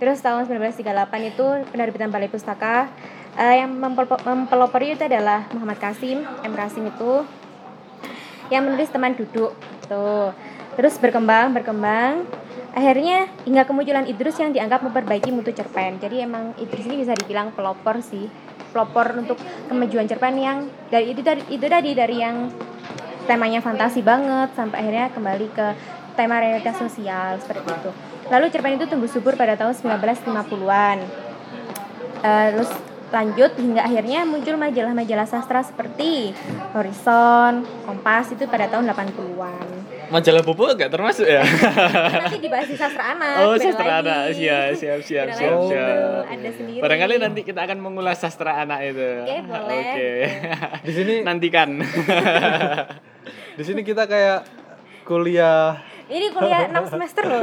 Terus tahun 1938 itu penerbitan Balai Pustaka eh, yang mempel- mempelopori itu adalah Muhammad Kasim, M Kasim itu yang menulis teman duduk tuh. Terus berkembang, berkembang. Akhirnya hingga kemunculan Idrus yang dianggap memperbaiki mutu cerpen. Jadi emang Idrus ini bisa dibilang pelopor sih. Pelopor untuk kemajuan cerpen yang dari itu dari itu tadi dari yang temanya fantasi banget sampai akhirnya kembali ke tema realitas sosial seperti itu. Lalu cerpen itu tumbuh subur pada tahun 1950-an. Eh, terus lanjut hingga akhirnya muncul majalah-majalah sastra seperti Horizon, Kompas itu pada tahun 80-an. Majalah Bobo enggak termasuk ya? Nanti dibahas di sastra anak. Oh, sastra lagi. anak. Siap, siap, siap, siap, siap. tuh, Ada sendiri. Barangkali nanti kita akan mengulas sastra anak itu. Oke, boleh. Oke. Di sini Nantikan. <laughs> di sini kita kayak kuliah Ini kuliah <laughs> 6 semester loh.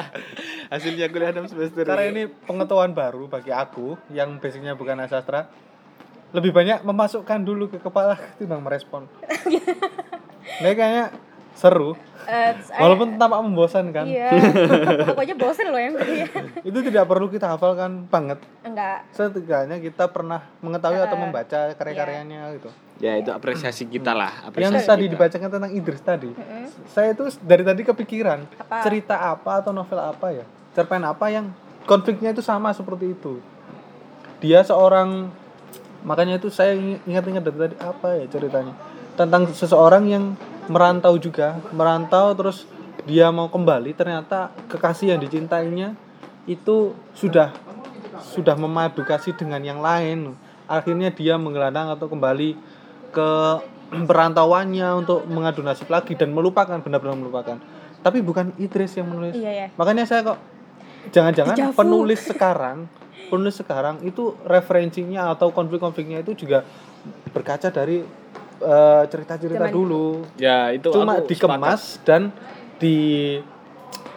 <laughs> Hasilnya kuliah 6 semester. karena ini pengetahuan baru bagi aku yang basicnya bukan sastra lebih banyak memasukkan dulu ke kepala <laughs> ketimbang merespon nah kayaknya seru Eh, walaupun tampak membosankan Iya. Aku aja bosen loh yang kuliah. itu tidak perlu kita hafalkan banget Enggak. setidaknya kita pernah mengetahui atau Eh, membaca karya-karyanya gitu Ya itu apresiasi kita lah. yang Apresiasi tadi kita. dibacakan tentang Idris tadi saya itu dari tadi kepikiran Apa? cerita apa atau novel apa ya cerpen apa yang konfliknya itu sama seperti itu dia seorang makanya itu saya ing- ingat-ingat dari tadi apa ya ceritanya tentang seseorang yang merantau juga merantau terus dia mau kembali ternyata kekasih yang dicintainya itu sudah sudah memadu kasih dengan yang lain akhirnya dia menggelandang atau kembali ke perantauannya untuk mengadu nasib lagi dan melupakan benar-benar melupakan. Tapi bukan Idris yang menulis. Iya ya. makanya saya kok jangan-jangan penulis sekarang penulis sekarang itu referensinya atau konflik-konfliknya itu juga berkaca dari eh, cerita-cerita dulu. Ya itu cuma aku dikemas dan di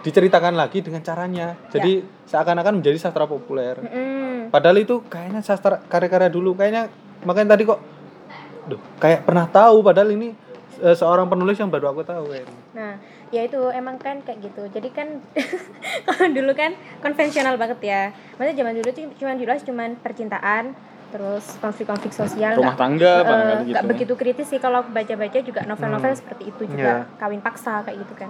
diceritakan lagi dengan caranya. Jadi seakan-akan menjadi sastra populer. Mm-mm. padahal itu kayaknya sastra karya-karya dulu. Kayaknya makanya tadi kok duh kayak pernah tahu padahal ini eh, seorang penulis yang baru aku tahu kayaknya. Nah, ya itu emang kan kayak gitu. Jadi kan <laughs> kalau dulu kan konvensional banget ya. Maksudnya zaman dulu tuh cuma dibahas cuman percintaan, terus konflik-konflik sosial. Rumah nggak- tangga eh, barangkali nggak gitu. begitu kritis sih kalau aku baca-baca juga novel-novel Hmm. seperti itu juga kawin paksa kayak gitu kan.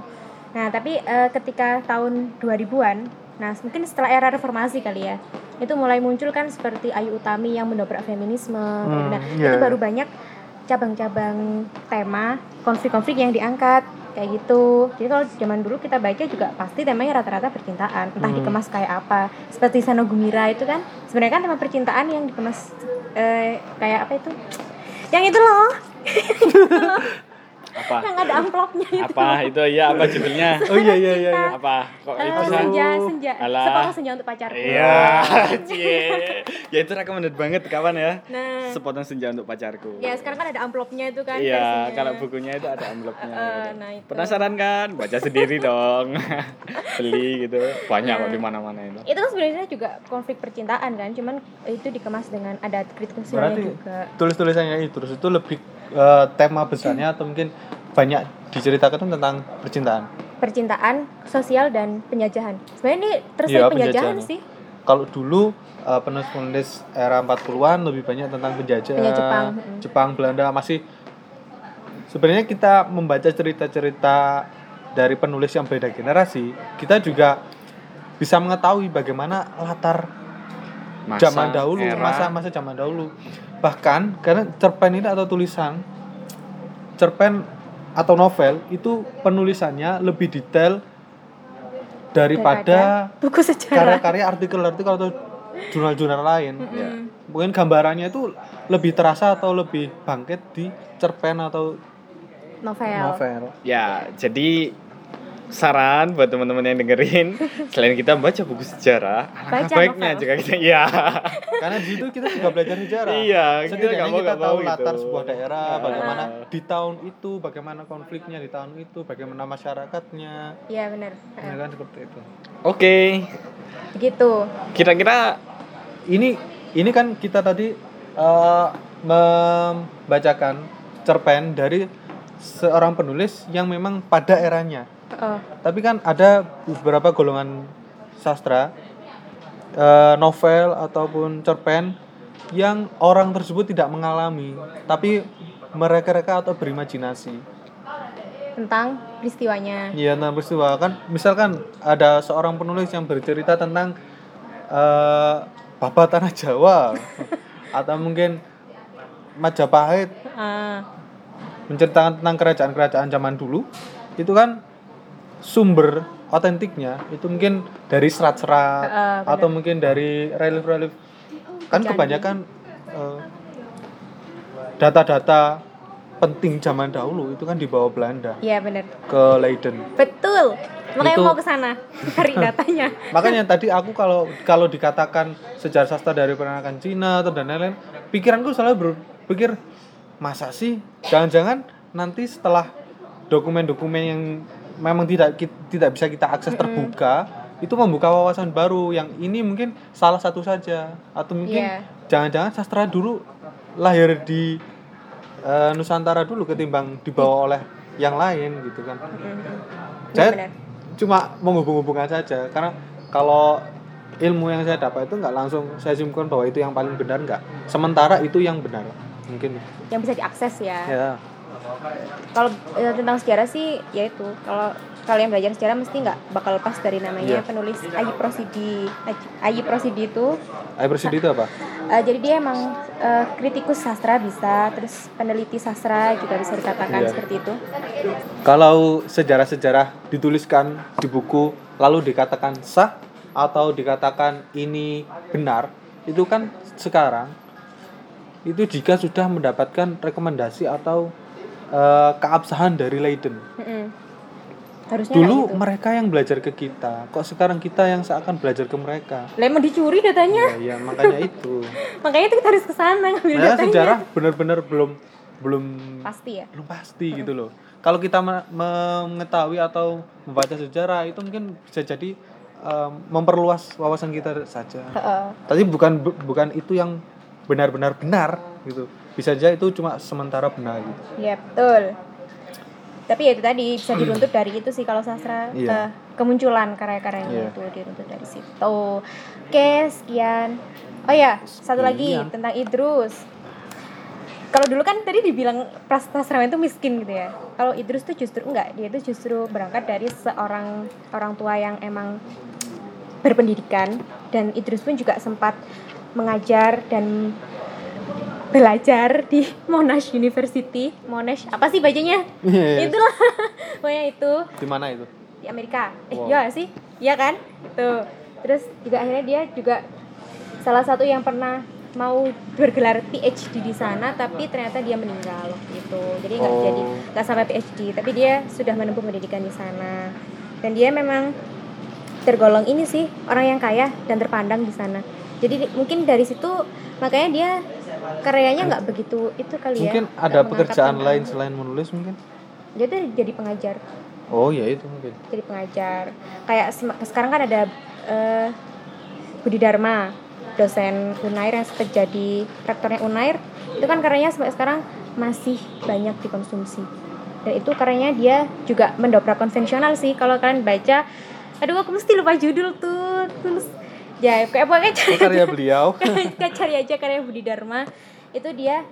Nah, tapi eh, ketika tahun 2000-an, nah mungkin setelah era reformasi kali ya, itu mulai muncul kan seperti Ayu Utami yang mendobrak feminisme. gitu. Hmm, Nah, iya, itu iya. baru banyak cabang-cabang tema konflik-konflik yang diangkat kayak gitu. Jadi kalau zaman dulu kita baca juga pasti temanya rata-rata percintaan, entah Hmm. dikemas kayak apa. Seperti Sano Gumira itu kan sebenarnya kan tema percintaan yang dikemas eh, kayak apa itu? Yang itu loh, <laughs> Apa? yang ada amplopnya itu. Apa itu ya apa judulnya? <laughs> oh iya iya iya, iya. Apa? Kok Eh, itu senja, senja. Alah. Sepotong senja untuk pacarku. Iya, cie. Ya itu recommended banget kawan ya. Nah, Sepotong senja untuk pacarku. ya sekarang kan ada amplopnya itu kan. Iya, kalau bukunya itu ada. Eh, gitu. nah itu. Penasaran kan? Baca sendiri dong. <laughs> Beli gitu. Banyak kok Nah. di mana-mana itu. itu kan sebenarnya juga konflik percintaan kan cuman itu dikemas dengan ada kritik sosialnya juga tulis-tulisannya itu terus itu lebih eh, tema besarnya atau mungkin banyak diceritakan tentang percintaan percintaan sosial dan penjajahan sebenarnya ini terus Iya, dari penjajahan penjajahan. sih kalau dulu eh, penulis-penulis era 40-an lebih banyak tentang penjajah Penjajah Jepang. Jepang, Belanda masih sebenarnya kita membaca cerita-cerita dari penulis yang beda generasi kita juga bisa mengetahui bagaimana latar Masa, zaman dahulu era. masa-masa zaman dahulu bahkan karena cerpen ini atau tulisan cerpen atau novel itu penulisannya lebih detail daripada buku sejarah karya-karya artikel-artikel atau jurnal-jurnal lain Ya. mungkin gambarannya itu lebih terasa atau lebih bangkit di cerpen atau novel. novel Ya, jadi saran buat teman-teman yang dengerin, selain kita baca buku sejarah, Baca baiknya novel. juga kita iya. karena di situ kita juga belajar sejarah Iya, kita setidaknya nggak mau kita tahu mau latar gitu. sebuah daerah Ah. bagaimana di tahun itu bagaimana konfliknya di tahun itu bagaimana masyarakatnya Iya benar. ya kan seperti itu Oke, Begitu. kira-kira ini ini kan kita tadi eh, membacakan cerpen dari seorang penulis yang memang pada eranya Tapi kan ada beberapa golongan sastra eh, novel ataupun cerpen yang orang tersebut tidak mengalami tapi mereka-reka atau berimajinasi. Tentang peristiwanya. Iya tentang peristiwa. Kan misalkan ada seorang penulis yang bercerita tentang eh Babat Tanah Jawa <laughs> atau mungkin Majapahit. Ah, menceritakan tentang kerajaan-kerajaan zaman dulu. Itu kan sumber otentiknya itu mungkin dari serat-serat benar. atau mungkin dari relief-relief kan kebanyakan eh, data-data penting zaman dahulu itu kan dibawa Belanda iya benar. ke Leiden Betul. Makanya Itu- mau ke sana cari <laughs> datanya. makanya tadi aku kalau kalau dikatakan sejarah sastra dari peranakan Cina atau dan lain-lain pikiranku selalu berpikir masa sih jangan-jangan nanti setelah dokumen-dokumen yang memang tidak tidak bisa kita akses terbuka itu membuka wawasan baru yang ini mungkin salah satu saja atau mungkin Iya. jangan-jangan sastra dulu lahir di eh, Nusantara dulu ketimbang dibawa oleh yang lain gitu kan Mhm. saya benar. cuma menghubung-hubungkan saja karena kalau ilmu yang saya dapat itu nggak langsung saya simpulkan bahwa itu yang paling benar nggak sementara itu yang benar mungkin Yang bisa diakses ya. ya Kalau eh, tentang sejarah sih ya itu. Kalau kalian belajar sejarah mesti nggak bakal lepas dari namanya Iya. penulis Ayi Prosidi. Ayi- Ayi Prosidi itu air bersih itu apa eh, jadi dia emang eh, kritikus sastra bisa, terus peneliti sastra juga bisa dikatakan Iya. seperti itu. kalau sejarah-sejarah dituliskan di buku lalu dikatakan sah atau dikatakan ini benar itu kan sekarang itu jika sudah mendapatkan rekomendasi atau eh, keabsahan dari Leiden Mm-mm. Harusnya dulu gitu. mereka yang belajar ke kita kok sekarang kita yang seakan belajar ke mereka Lah emang dicuri datanya. ya, ya makanya itu <laughs> Makanya itu kita harus ke sana ngambil nah, datanya. sejarah benar-benar belum belum Pasti ya. belum pasti gitu loh kalau kita me- mengetahui atau membaca sejarah itu mungkin bisa jadi em, memperluas wawasan kita saja Heeh. tapi bukan bu- bukan itu yang benar-benar benar gitu bisa saja itu cuma sementara benar gitu Iya betul. Tapi ya itu tadi bisa diruntut dari itu sih kalau sastra Iya. eh, kemunculan karya-karyanya Iya. itu diruntut dari situ. Oke sekian. Oh ya satu lagi Sekian. tentang Idrus. Kalau dulu kan tadi dibilang prasastrawan itu miskin gitu ya. Kalau Idrus tuh justru enggak, dia tuh justru berangkat dari seorang orang tua yang emang berpendidikan dan Idrus pun juga sempat mengajar dan belajar di Monash University. Monash apa sih bacanya? Itulah. <laughs> Pokoknya itu di mana itu di Amerika. Eh, Wow. iya nggak sih? Iya kan? Tuh. Terus juga akhirnya dia juga salah satu yang pernah mau bergelar PhD di sana tapi ternyata dia meninggal waktu itu. Jadi nggak Oh. jadi nggak sampai PhD, tapi dia sudah menempuh pendidikan di sana. Dan dia memang tergolong ini sih orang yang kaya dan terpandang di sana. Jadi di- mungkin dari situ makanya dia karyanya nggak begitu itu kali ya. mungkin ada pekerjaan lain selain menulis mungkin? Dia tuh jadi pengajar. Oh ya itu mungkin. Jadi pengajar. Kayak sekarang kan ada eh, Budi Dharma dosen Unair yang sempat jadi rektornya Unair. Itu kan karyanya sampai sekarang masih banyak dikonsumsi. Dan itu karyanya dia juga mendobrak konvensional sih. Kalau kalian baca aduh aku mesti lupa judul tuh terus ya kayak pokoknya cari, karya beliau. <laughs> Cari aja karya Budi Dharma. Itu dia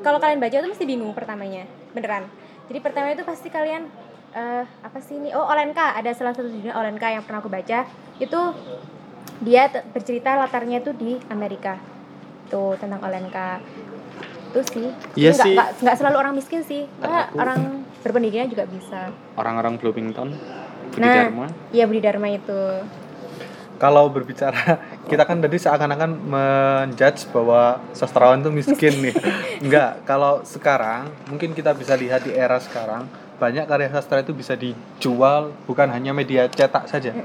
kalau kalian baca itu mesti bingung pertamanya beneran. Jadi pertama itu pasti kalian eh, apa sih ini? Oh Olenka. Ada salah satu judulnya Olenka yang pernah aku baca. Itu dia bercerita latarnya itu di Amerika. Tuh tentang Olenka. Itu sih. Iya sih. nggak nggak selalu orang miskin sih. Aku- orang berpendidikan juga bisa. Orang-orang Bloomington Budi Nah. Dharma. iya Budi Dharma itu kalau berbicara <laughs> kita kan tadi seakan-akan menjudge bahwa sastrawan itu miskin nih. <laughs> Enggak, kalau sekarang mungkin kita bisa lihat di era sekarang banyak karya sastra itu bisa dijual bukan hanya media cetak saja.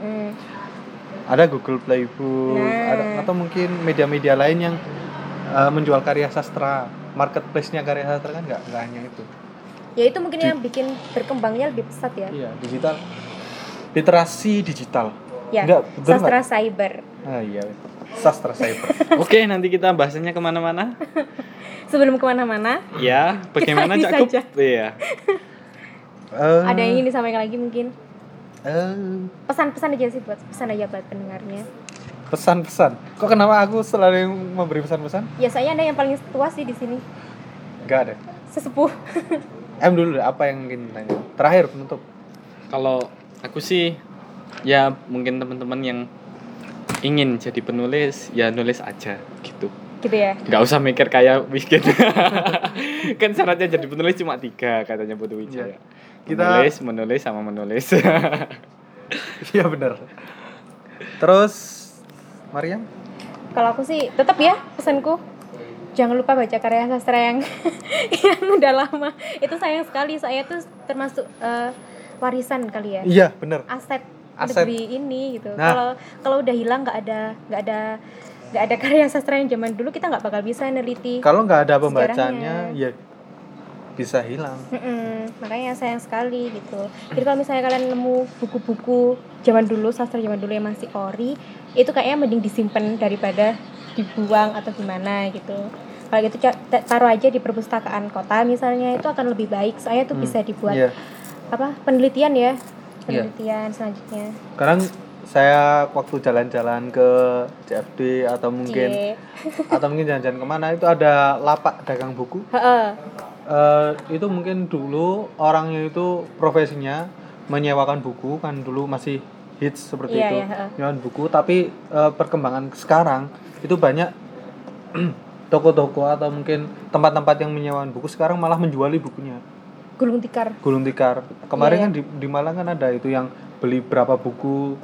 Ada Google Playbook, Nah. ada atau mungkin media-media lain yang uh, menjual karya sastra. Marketplace-nya karya sastra kan nggak nggak hanya itu. ya itu mungkin yang bikin berkembangnya lebih pesat ya Iya, digital. Literasi digital. Ya Enggak, betul sastra nggak? cyber Ah iya, sastra cyber. <laughs> Oke, nanti kita bahasanya ke mana-mana. <laughs> sebelum ke mana-mana Ya, <laughs> bagaimana Kita Cak Kup? saja. Iya. Eh, ada yang ingin disampaikan lagi mungkin eh, pesan-pesan aja sih buat pesan aja buat pendengarnya pesan-pesan. Kok kenapa aku selalu yang memberi pesan-pesan? ya saya ada yang paling tua sih di sini Enggak ada. sesepuh Em dulu deh, apa yang ingin tanya? Terakhir penutup. Kalau aku sih ya mungkin teman-teman yang ingin jadi penulis ya nulis aja gitu. gitu ya Nggak usah mikir kayak bikin. <laughs> kan syaratnya jadi penulis cuma tiga katanya Putu Wijaya. Iya. Kita- Menulis, menulis sama menulis. <laughs> Iya benar. Terus Mariam? kalau aku sih tetap ya pesanku jangan lupa baca karya sastra yang <laughs> yang udah lama itu sayang sekali saya tuh termasuk eh, warisan kali ya Iya, benar. aset, Aset. negeri ini gitu Nah. kalau kalau udah hilang nggak ada nggak ada nggak ada karya sastra yang zaman dulu kita nggak bakal bisa neliti Kalau nggak ada pembacanya, ya bisa hilang. Mm-mm, makanya sayang sekali gitu jadi kalau misalnya kalian nemu buku-buku zaman dulu sastra zaman dulu yang masih ori itu kayaknya mending disimpan daripada dibuang atau gimana gitu kalau gitu taruh aja di perpustakaan kota misalnya itu akan lebih baik soalnya itu Hmm, bisa dibuat Iya. apa penelitian ya Iya. penelitian selanjutnya Sekarang saya waktu jalan-jalan ke CFD atau mungkin Cie. <laughs> atau mungkin jalan-jalan ke mana itu ada lapak dagang buku. Heeh. Eh, itu mungkin dulu orangnya itu profesinya menyewakan buku kan dulu masih hits seperti Iya, itu iya, heeh. menyewakan buku tapi eh, perkembangan sekarang itu banyak <clears throat> toko-toko atau mungkin tempat-tempat yang menyewakan buku sekarang malah menjuali bukunya gulung tikar. Gulung tikar. Kemarin Iya, kan di, di Malang kan ada itu yang beli berapa buku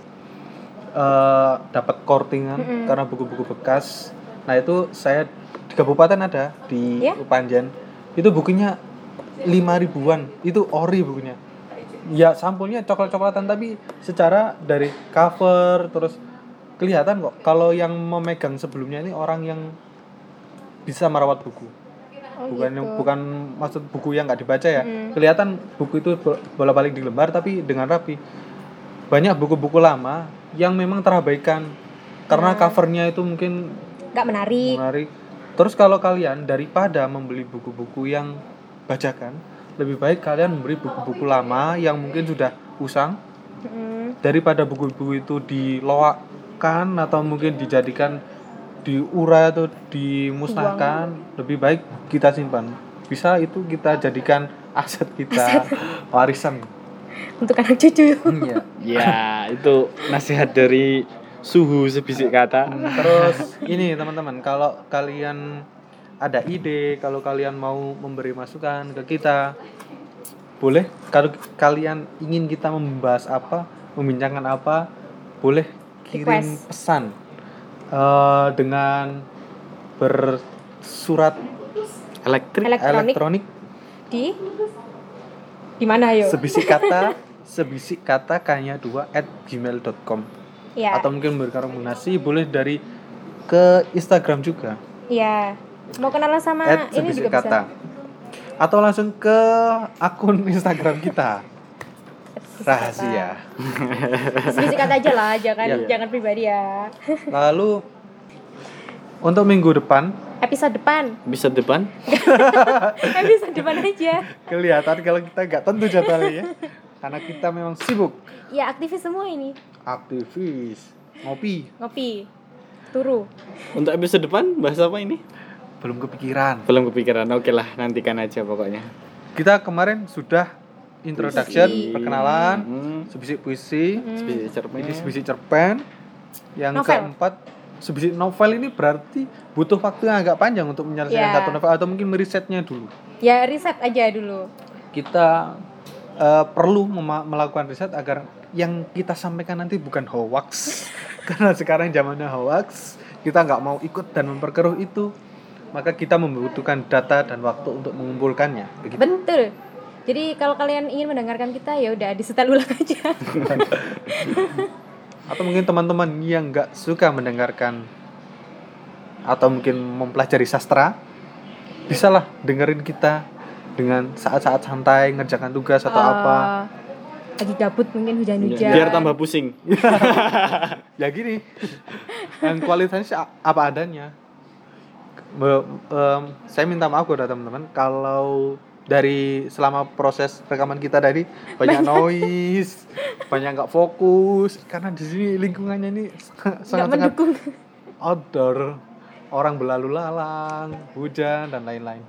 eh dapat kortingan Mm-mm. karena buku-buku bekas. Nah itu saya di kabupaten ada di Iya? Panjen itu bukunya lima ribuan. Itu ori bukunya. Ya sampulnya coklat-coklatan tapi secara dari cover terus kelihatan kok. Kalau yang memegang sebelumnya ini orang yang bisa merawat buku oh, bukan gitu. bukan maksud buku yang nggak dibaca ya Mm. kelihatan buku itu bola balik di lembar tapi dengan rapi banyak buku-buku lama yang memang terabaikan karena Nah. covernya itu mungkin nggak menarik menarik terus kalau kalian daripada membeli buku-buku yang bajakan lebih baik kalian membeli buku-buku lama yang mungkin sudah usang Mm. daripada buku-buku itu diloakkan atau mungkin dijadikan diurai atau dimusnahkan lebih baik kita simpan. Bisa itu kita jadikan aset kita warisan. Untuk anak cucu. Iya. <laughs> ya, itu nasihat dari suhu sebisik kata. Hmm, terus ini teman-teman kalau kalian ada ide kalau kalian mau memberi masukan ke kita boleh. Kalau kalian ingin kita membahas apa membincangkan apa boleh kirim Request. pesan eh, dengan bersurat Elektrik. elektronik. elektronik. Di? Di mana ayo sebisik kata <laughs> sebisik kata kanya dua at gmail.com ya atau mungkin memberikan rekomendasi boleh dari ke Instagram juga. Ya mau kenalan sama at ini juga kata. Atau langsung ke akun Instagram kita. bisa rahasia. Kata aja lah jangan Iya. jangan pribadi ya. Lalu untuk minggu depan. Episode depan. Bisa depan? <laughs> episode depan aja. Kelihatan kalau kita nggak tentu jadwalnya ya. Karena kita memang sibuk. Ya aktivis semua ini. Aktivis. Ngopi. Ngopi. Turu. Untuk episode depan bahas apa ini? belum kepikiran. Belum kepikiran. Oke lah, nantikan aja pokoknya. kita kemarin sudah introduction Puisi. perkenalan Hmm. sebisik puisi Sebisik cerpen. ini sebisik cerpen yang Novel. keempat sebisik novel ini berarti butuh waktu yang agak panjang untuk menyelesaikan Ya. satu novel atau mungkin merisetnya dulu ya riset aja dulu kita eh, perlu melakukan riset agar yang kita sampaikan nanti bukan hoax <laughs> karena sekarang zamannya hoax kita nggak mau ikut dan memperkeruh itu maka kita membutuhkan data dan waktu untuk mengumpulkannya begitu Betul. Jadi kalau kalian ingin mendengarkan kita ya udah disetel ulang <laughs> aja. atau mungkin teman-teman yang nggak suka mendengarkan atau mungkin mempelajari sastra bisalah dengerin kita dengan saat-saat santai ngerjakan tugas atau apa Eh, Lagi gabut mungkin hujan-hujan. Biar tambah pusing. <laughs> ya gini yang kualitasnya apa adanya em, saya minta maaf kepada teman-teman kalau dari selama proses rekaman kita tadi banyak noise banyak nggak fokus karena di sini lingkungannya ini <laughs> sangat-sangat mendukung. outdoor orang berlalu lalang hujan dan lain-lain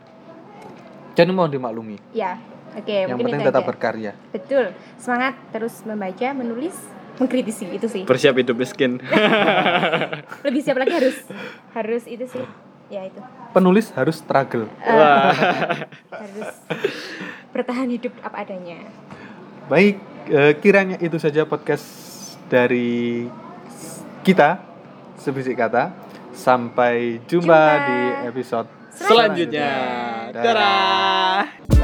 jadi mau dimaklumi Ya, oke. yang mungkin penting itu tetap aja. berkarya Betul. Semangat terus membaca, menulis, mengkritisi itu sih. Bersiap hidup miskin. <laughs> Lebih siap lagi harus harus itu sih. Ya itu. penulis harus struggle Wah. <laughs> Harus bertahan hidup apa adanya. Baik, eh, kiranya itu saja podcast dari kita sebisik kata. Sampai jumpa, Jumpa. di episode Selanjutnya. Dadah. Dadah.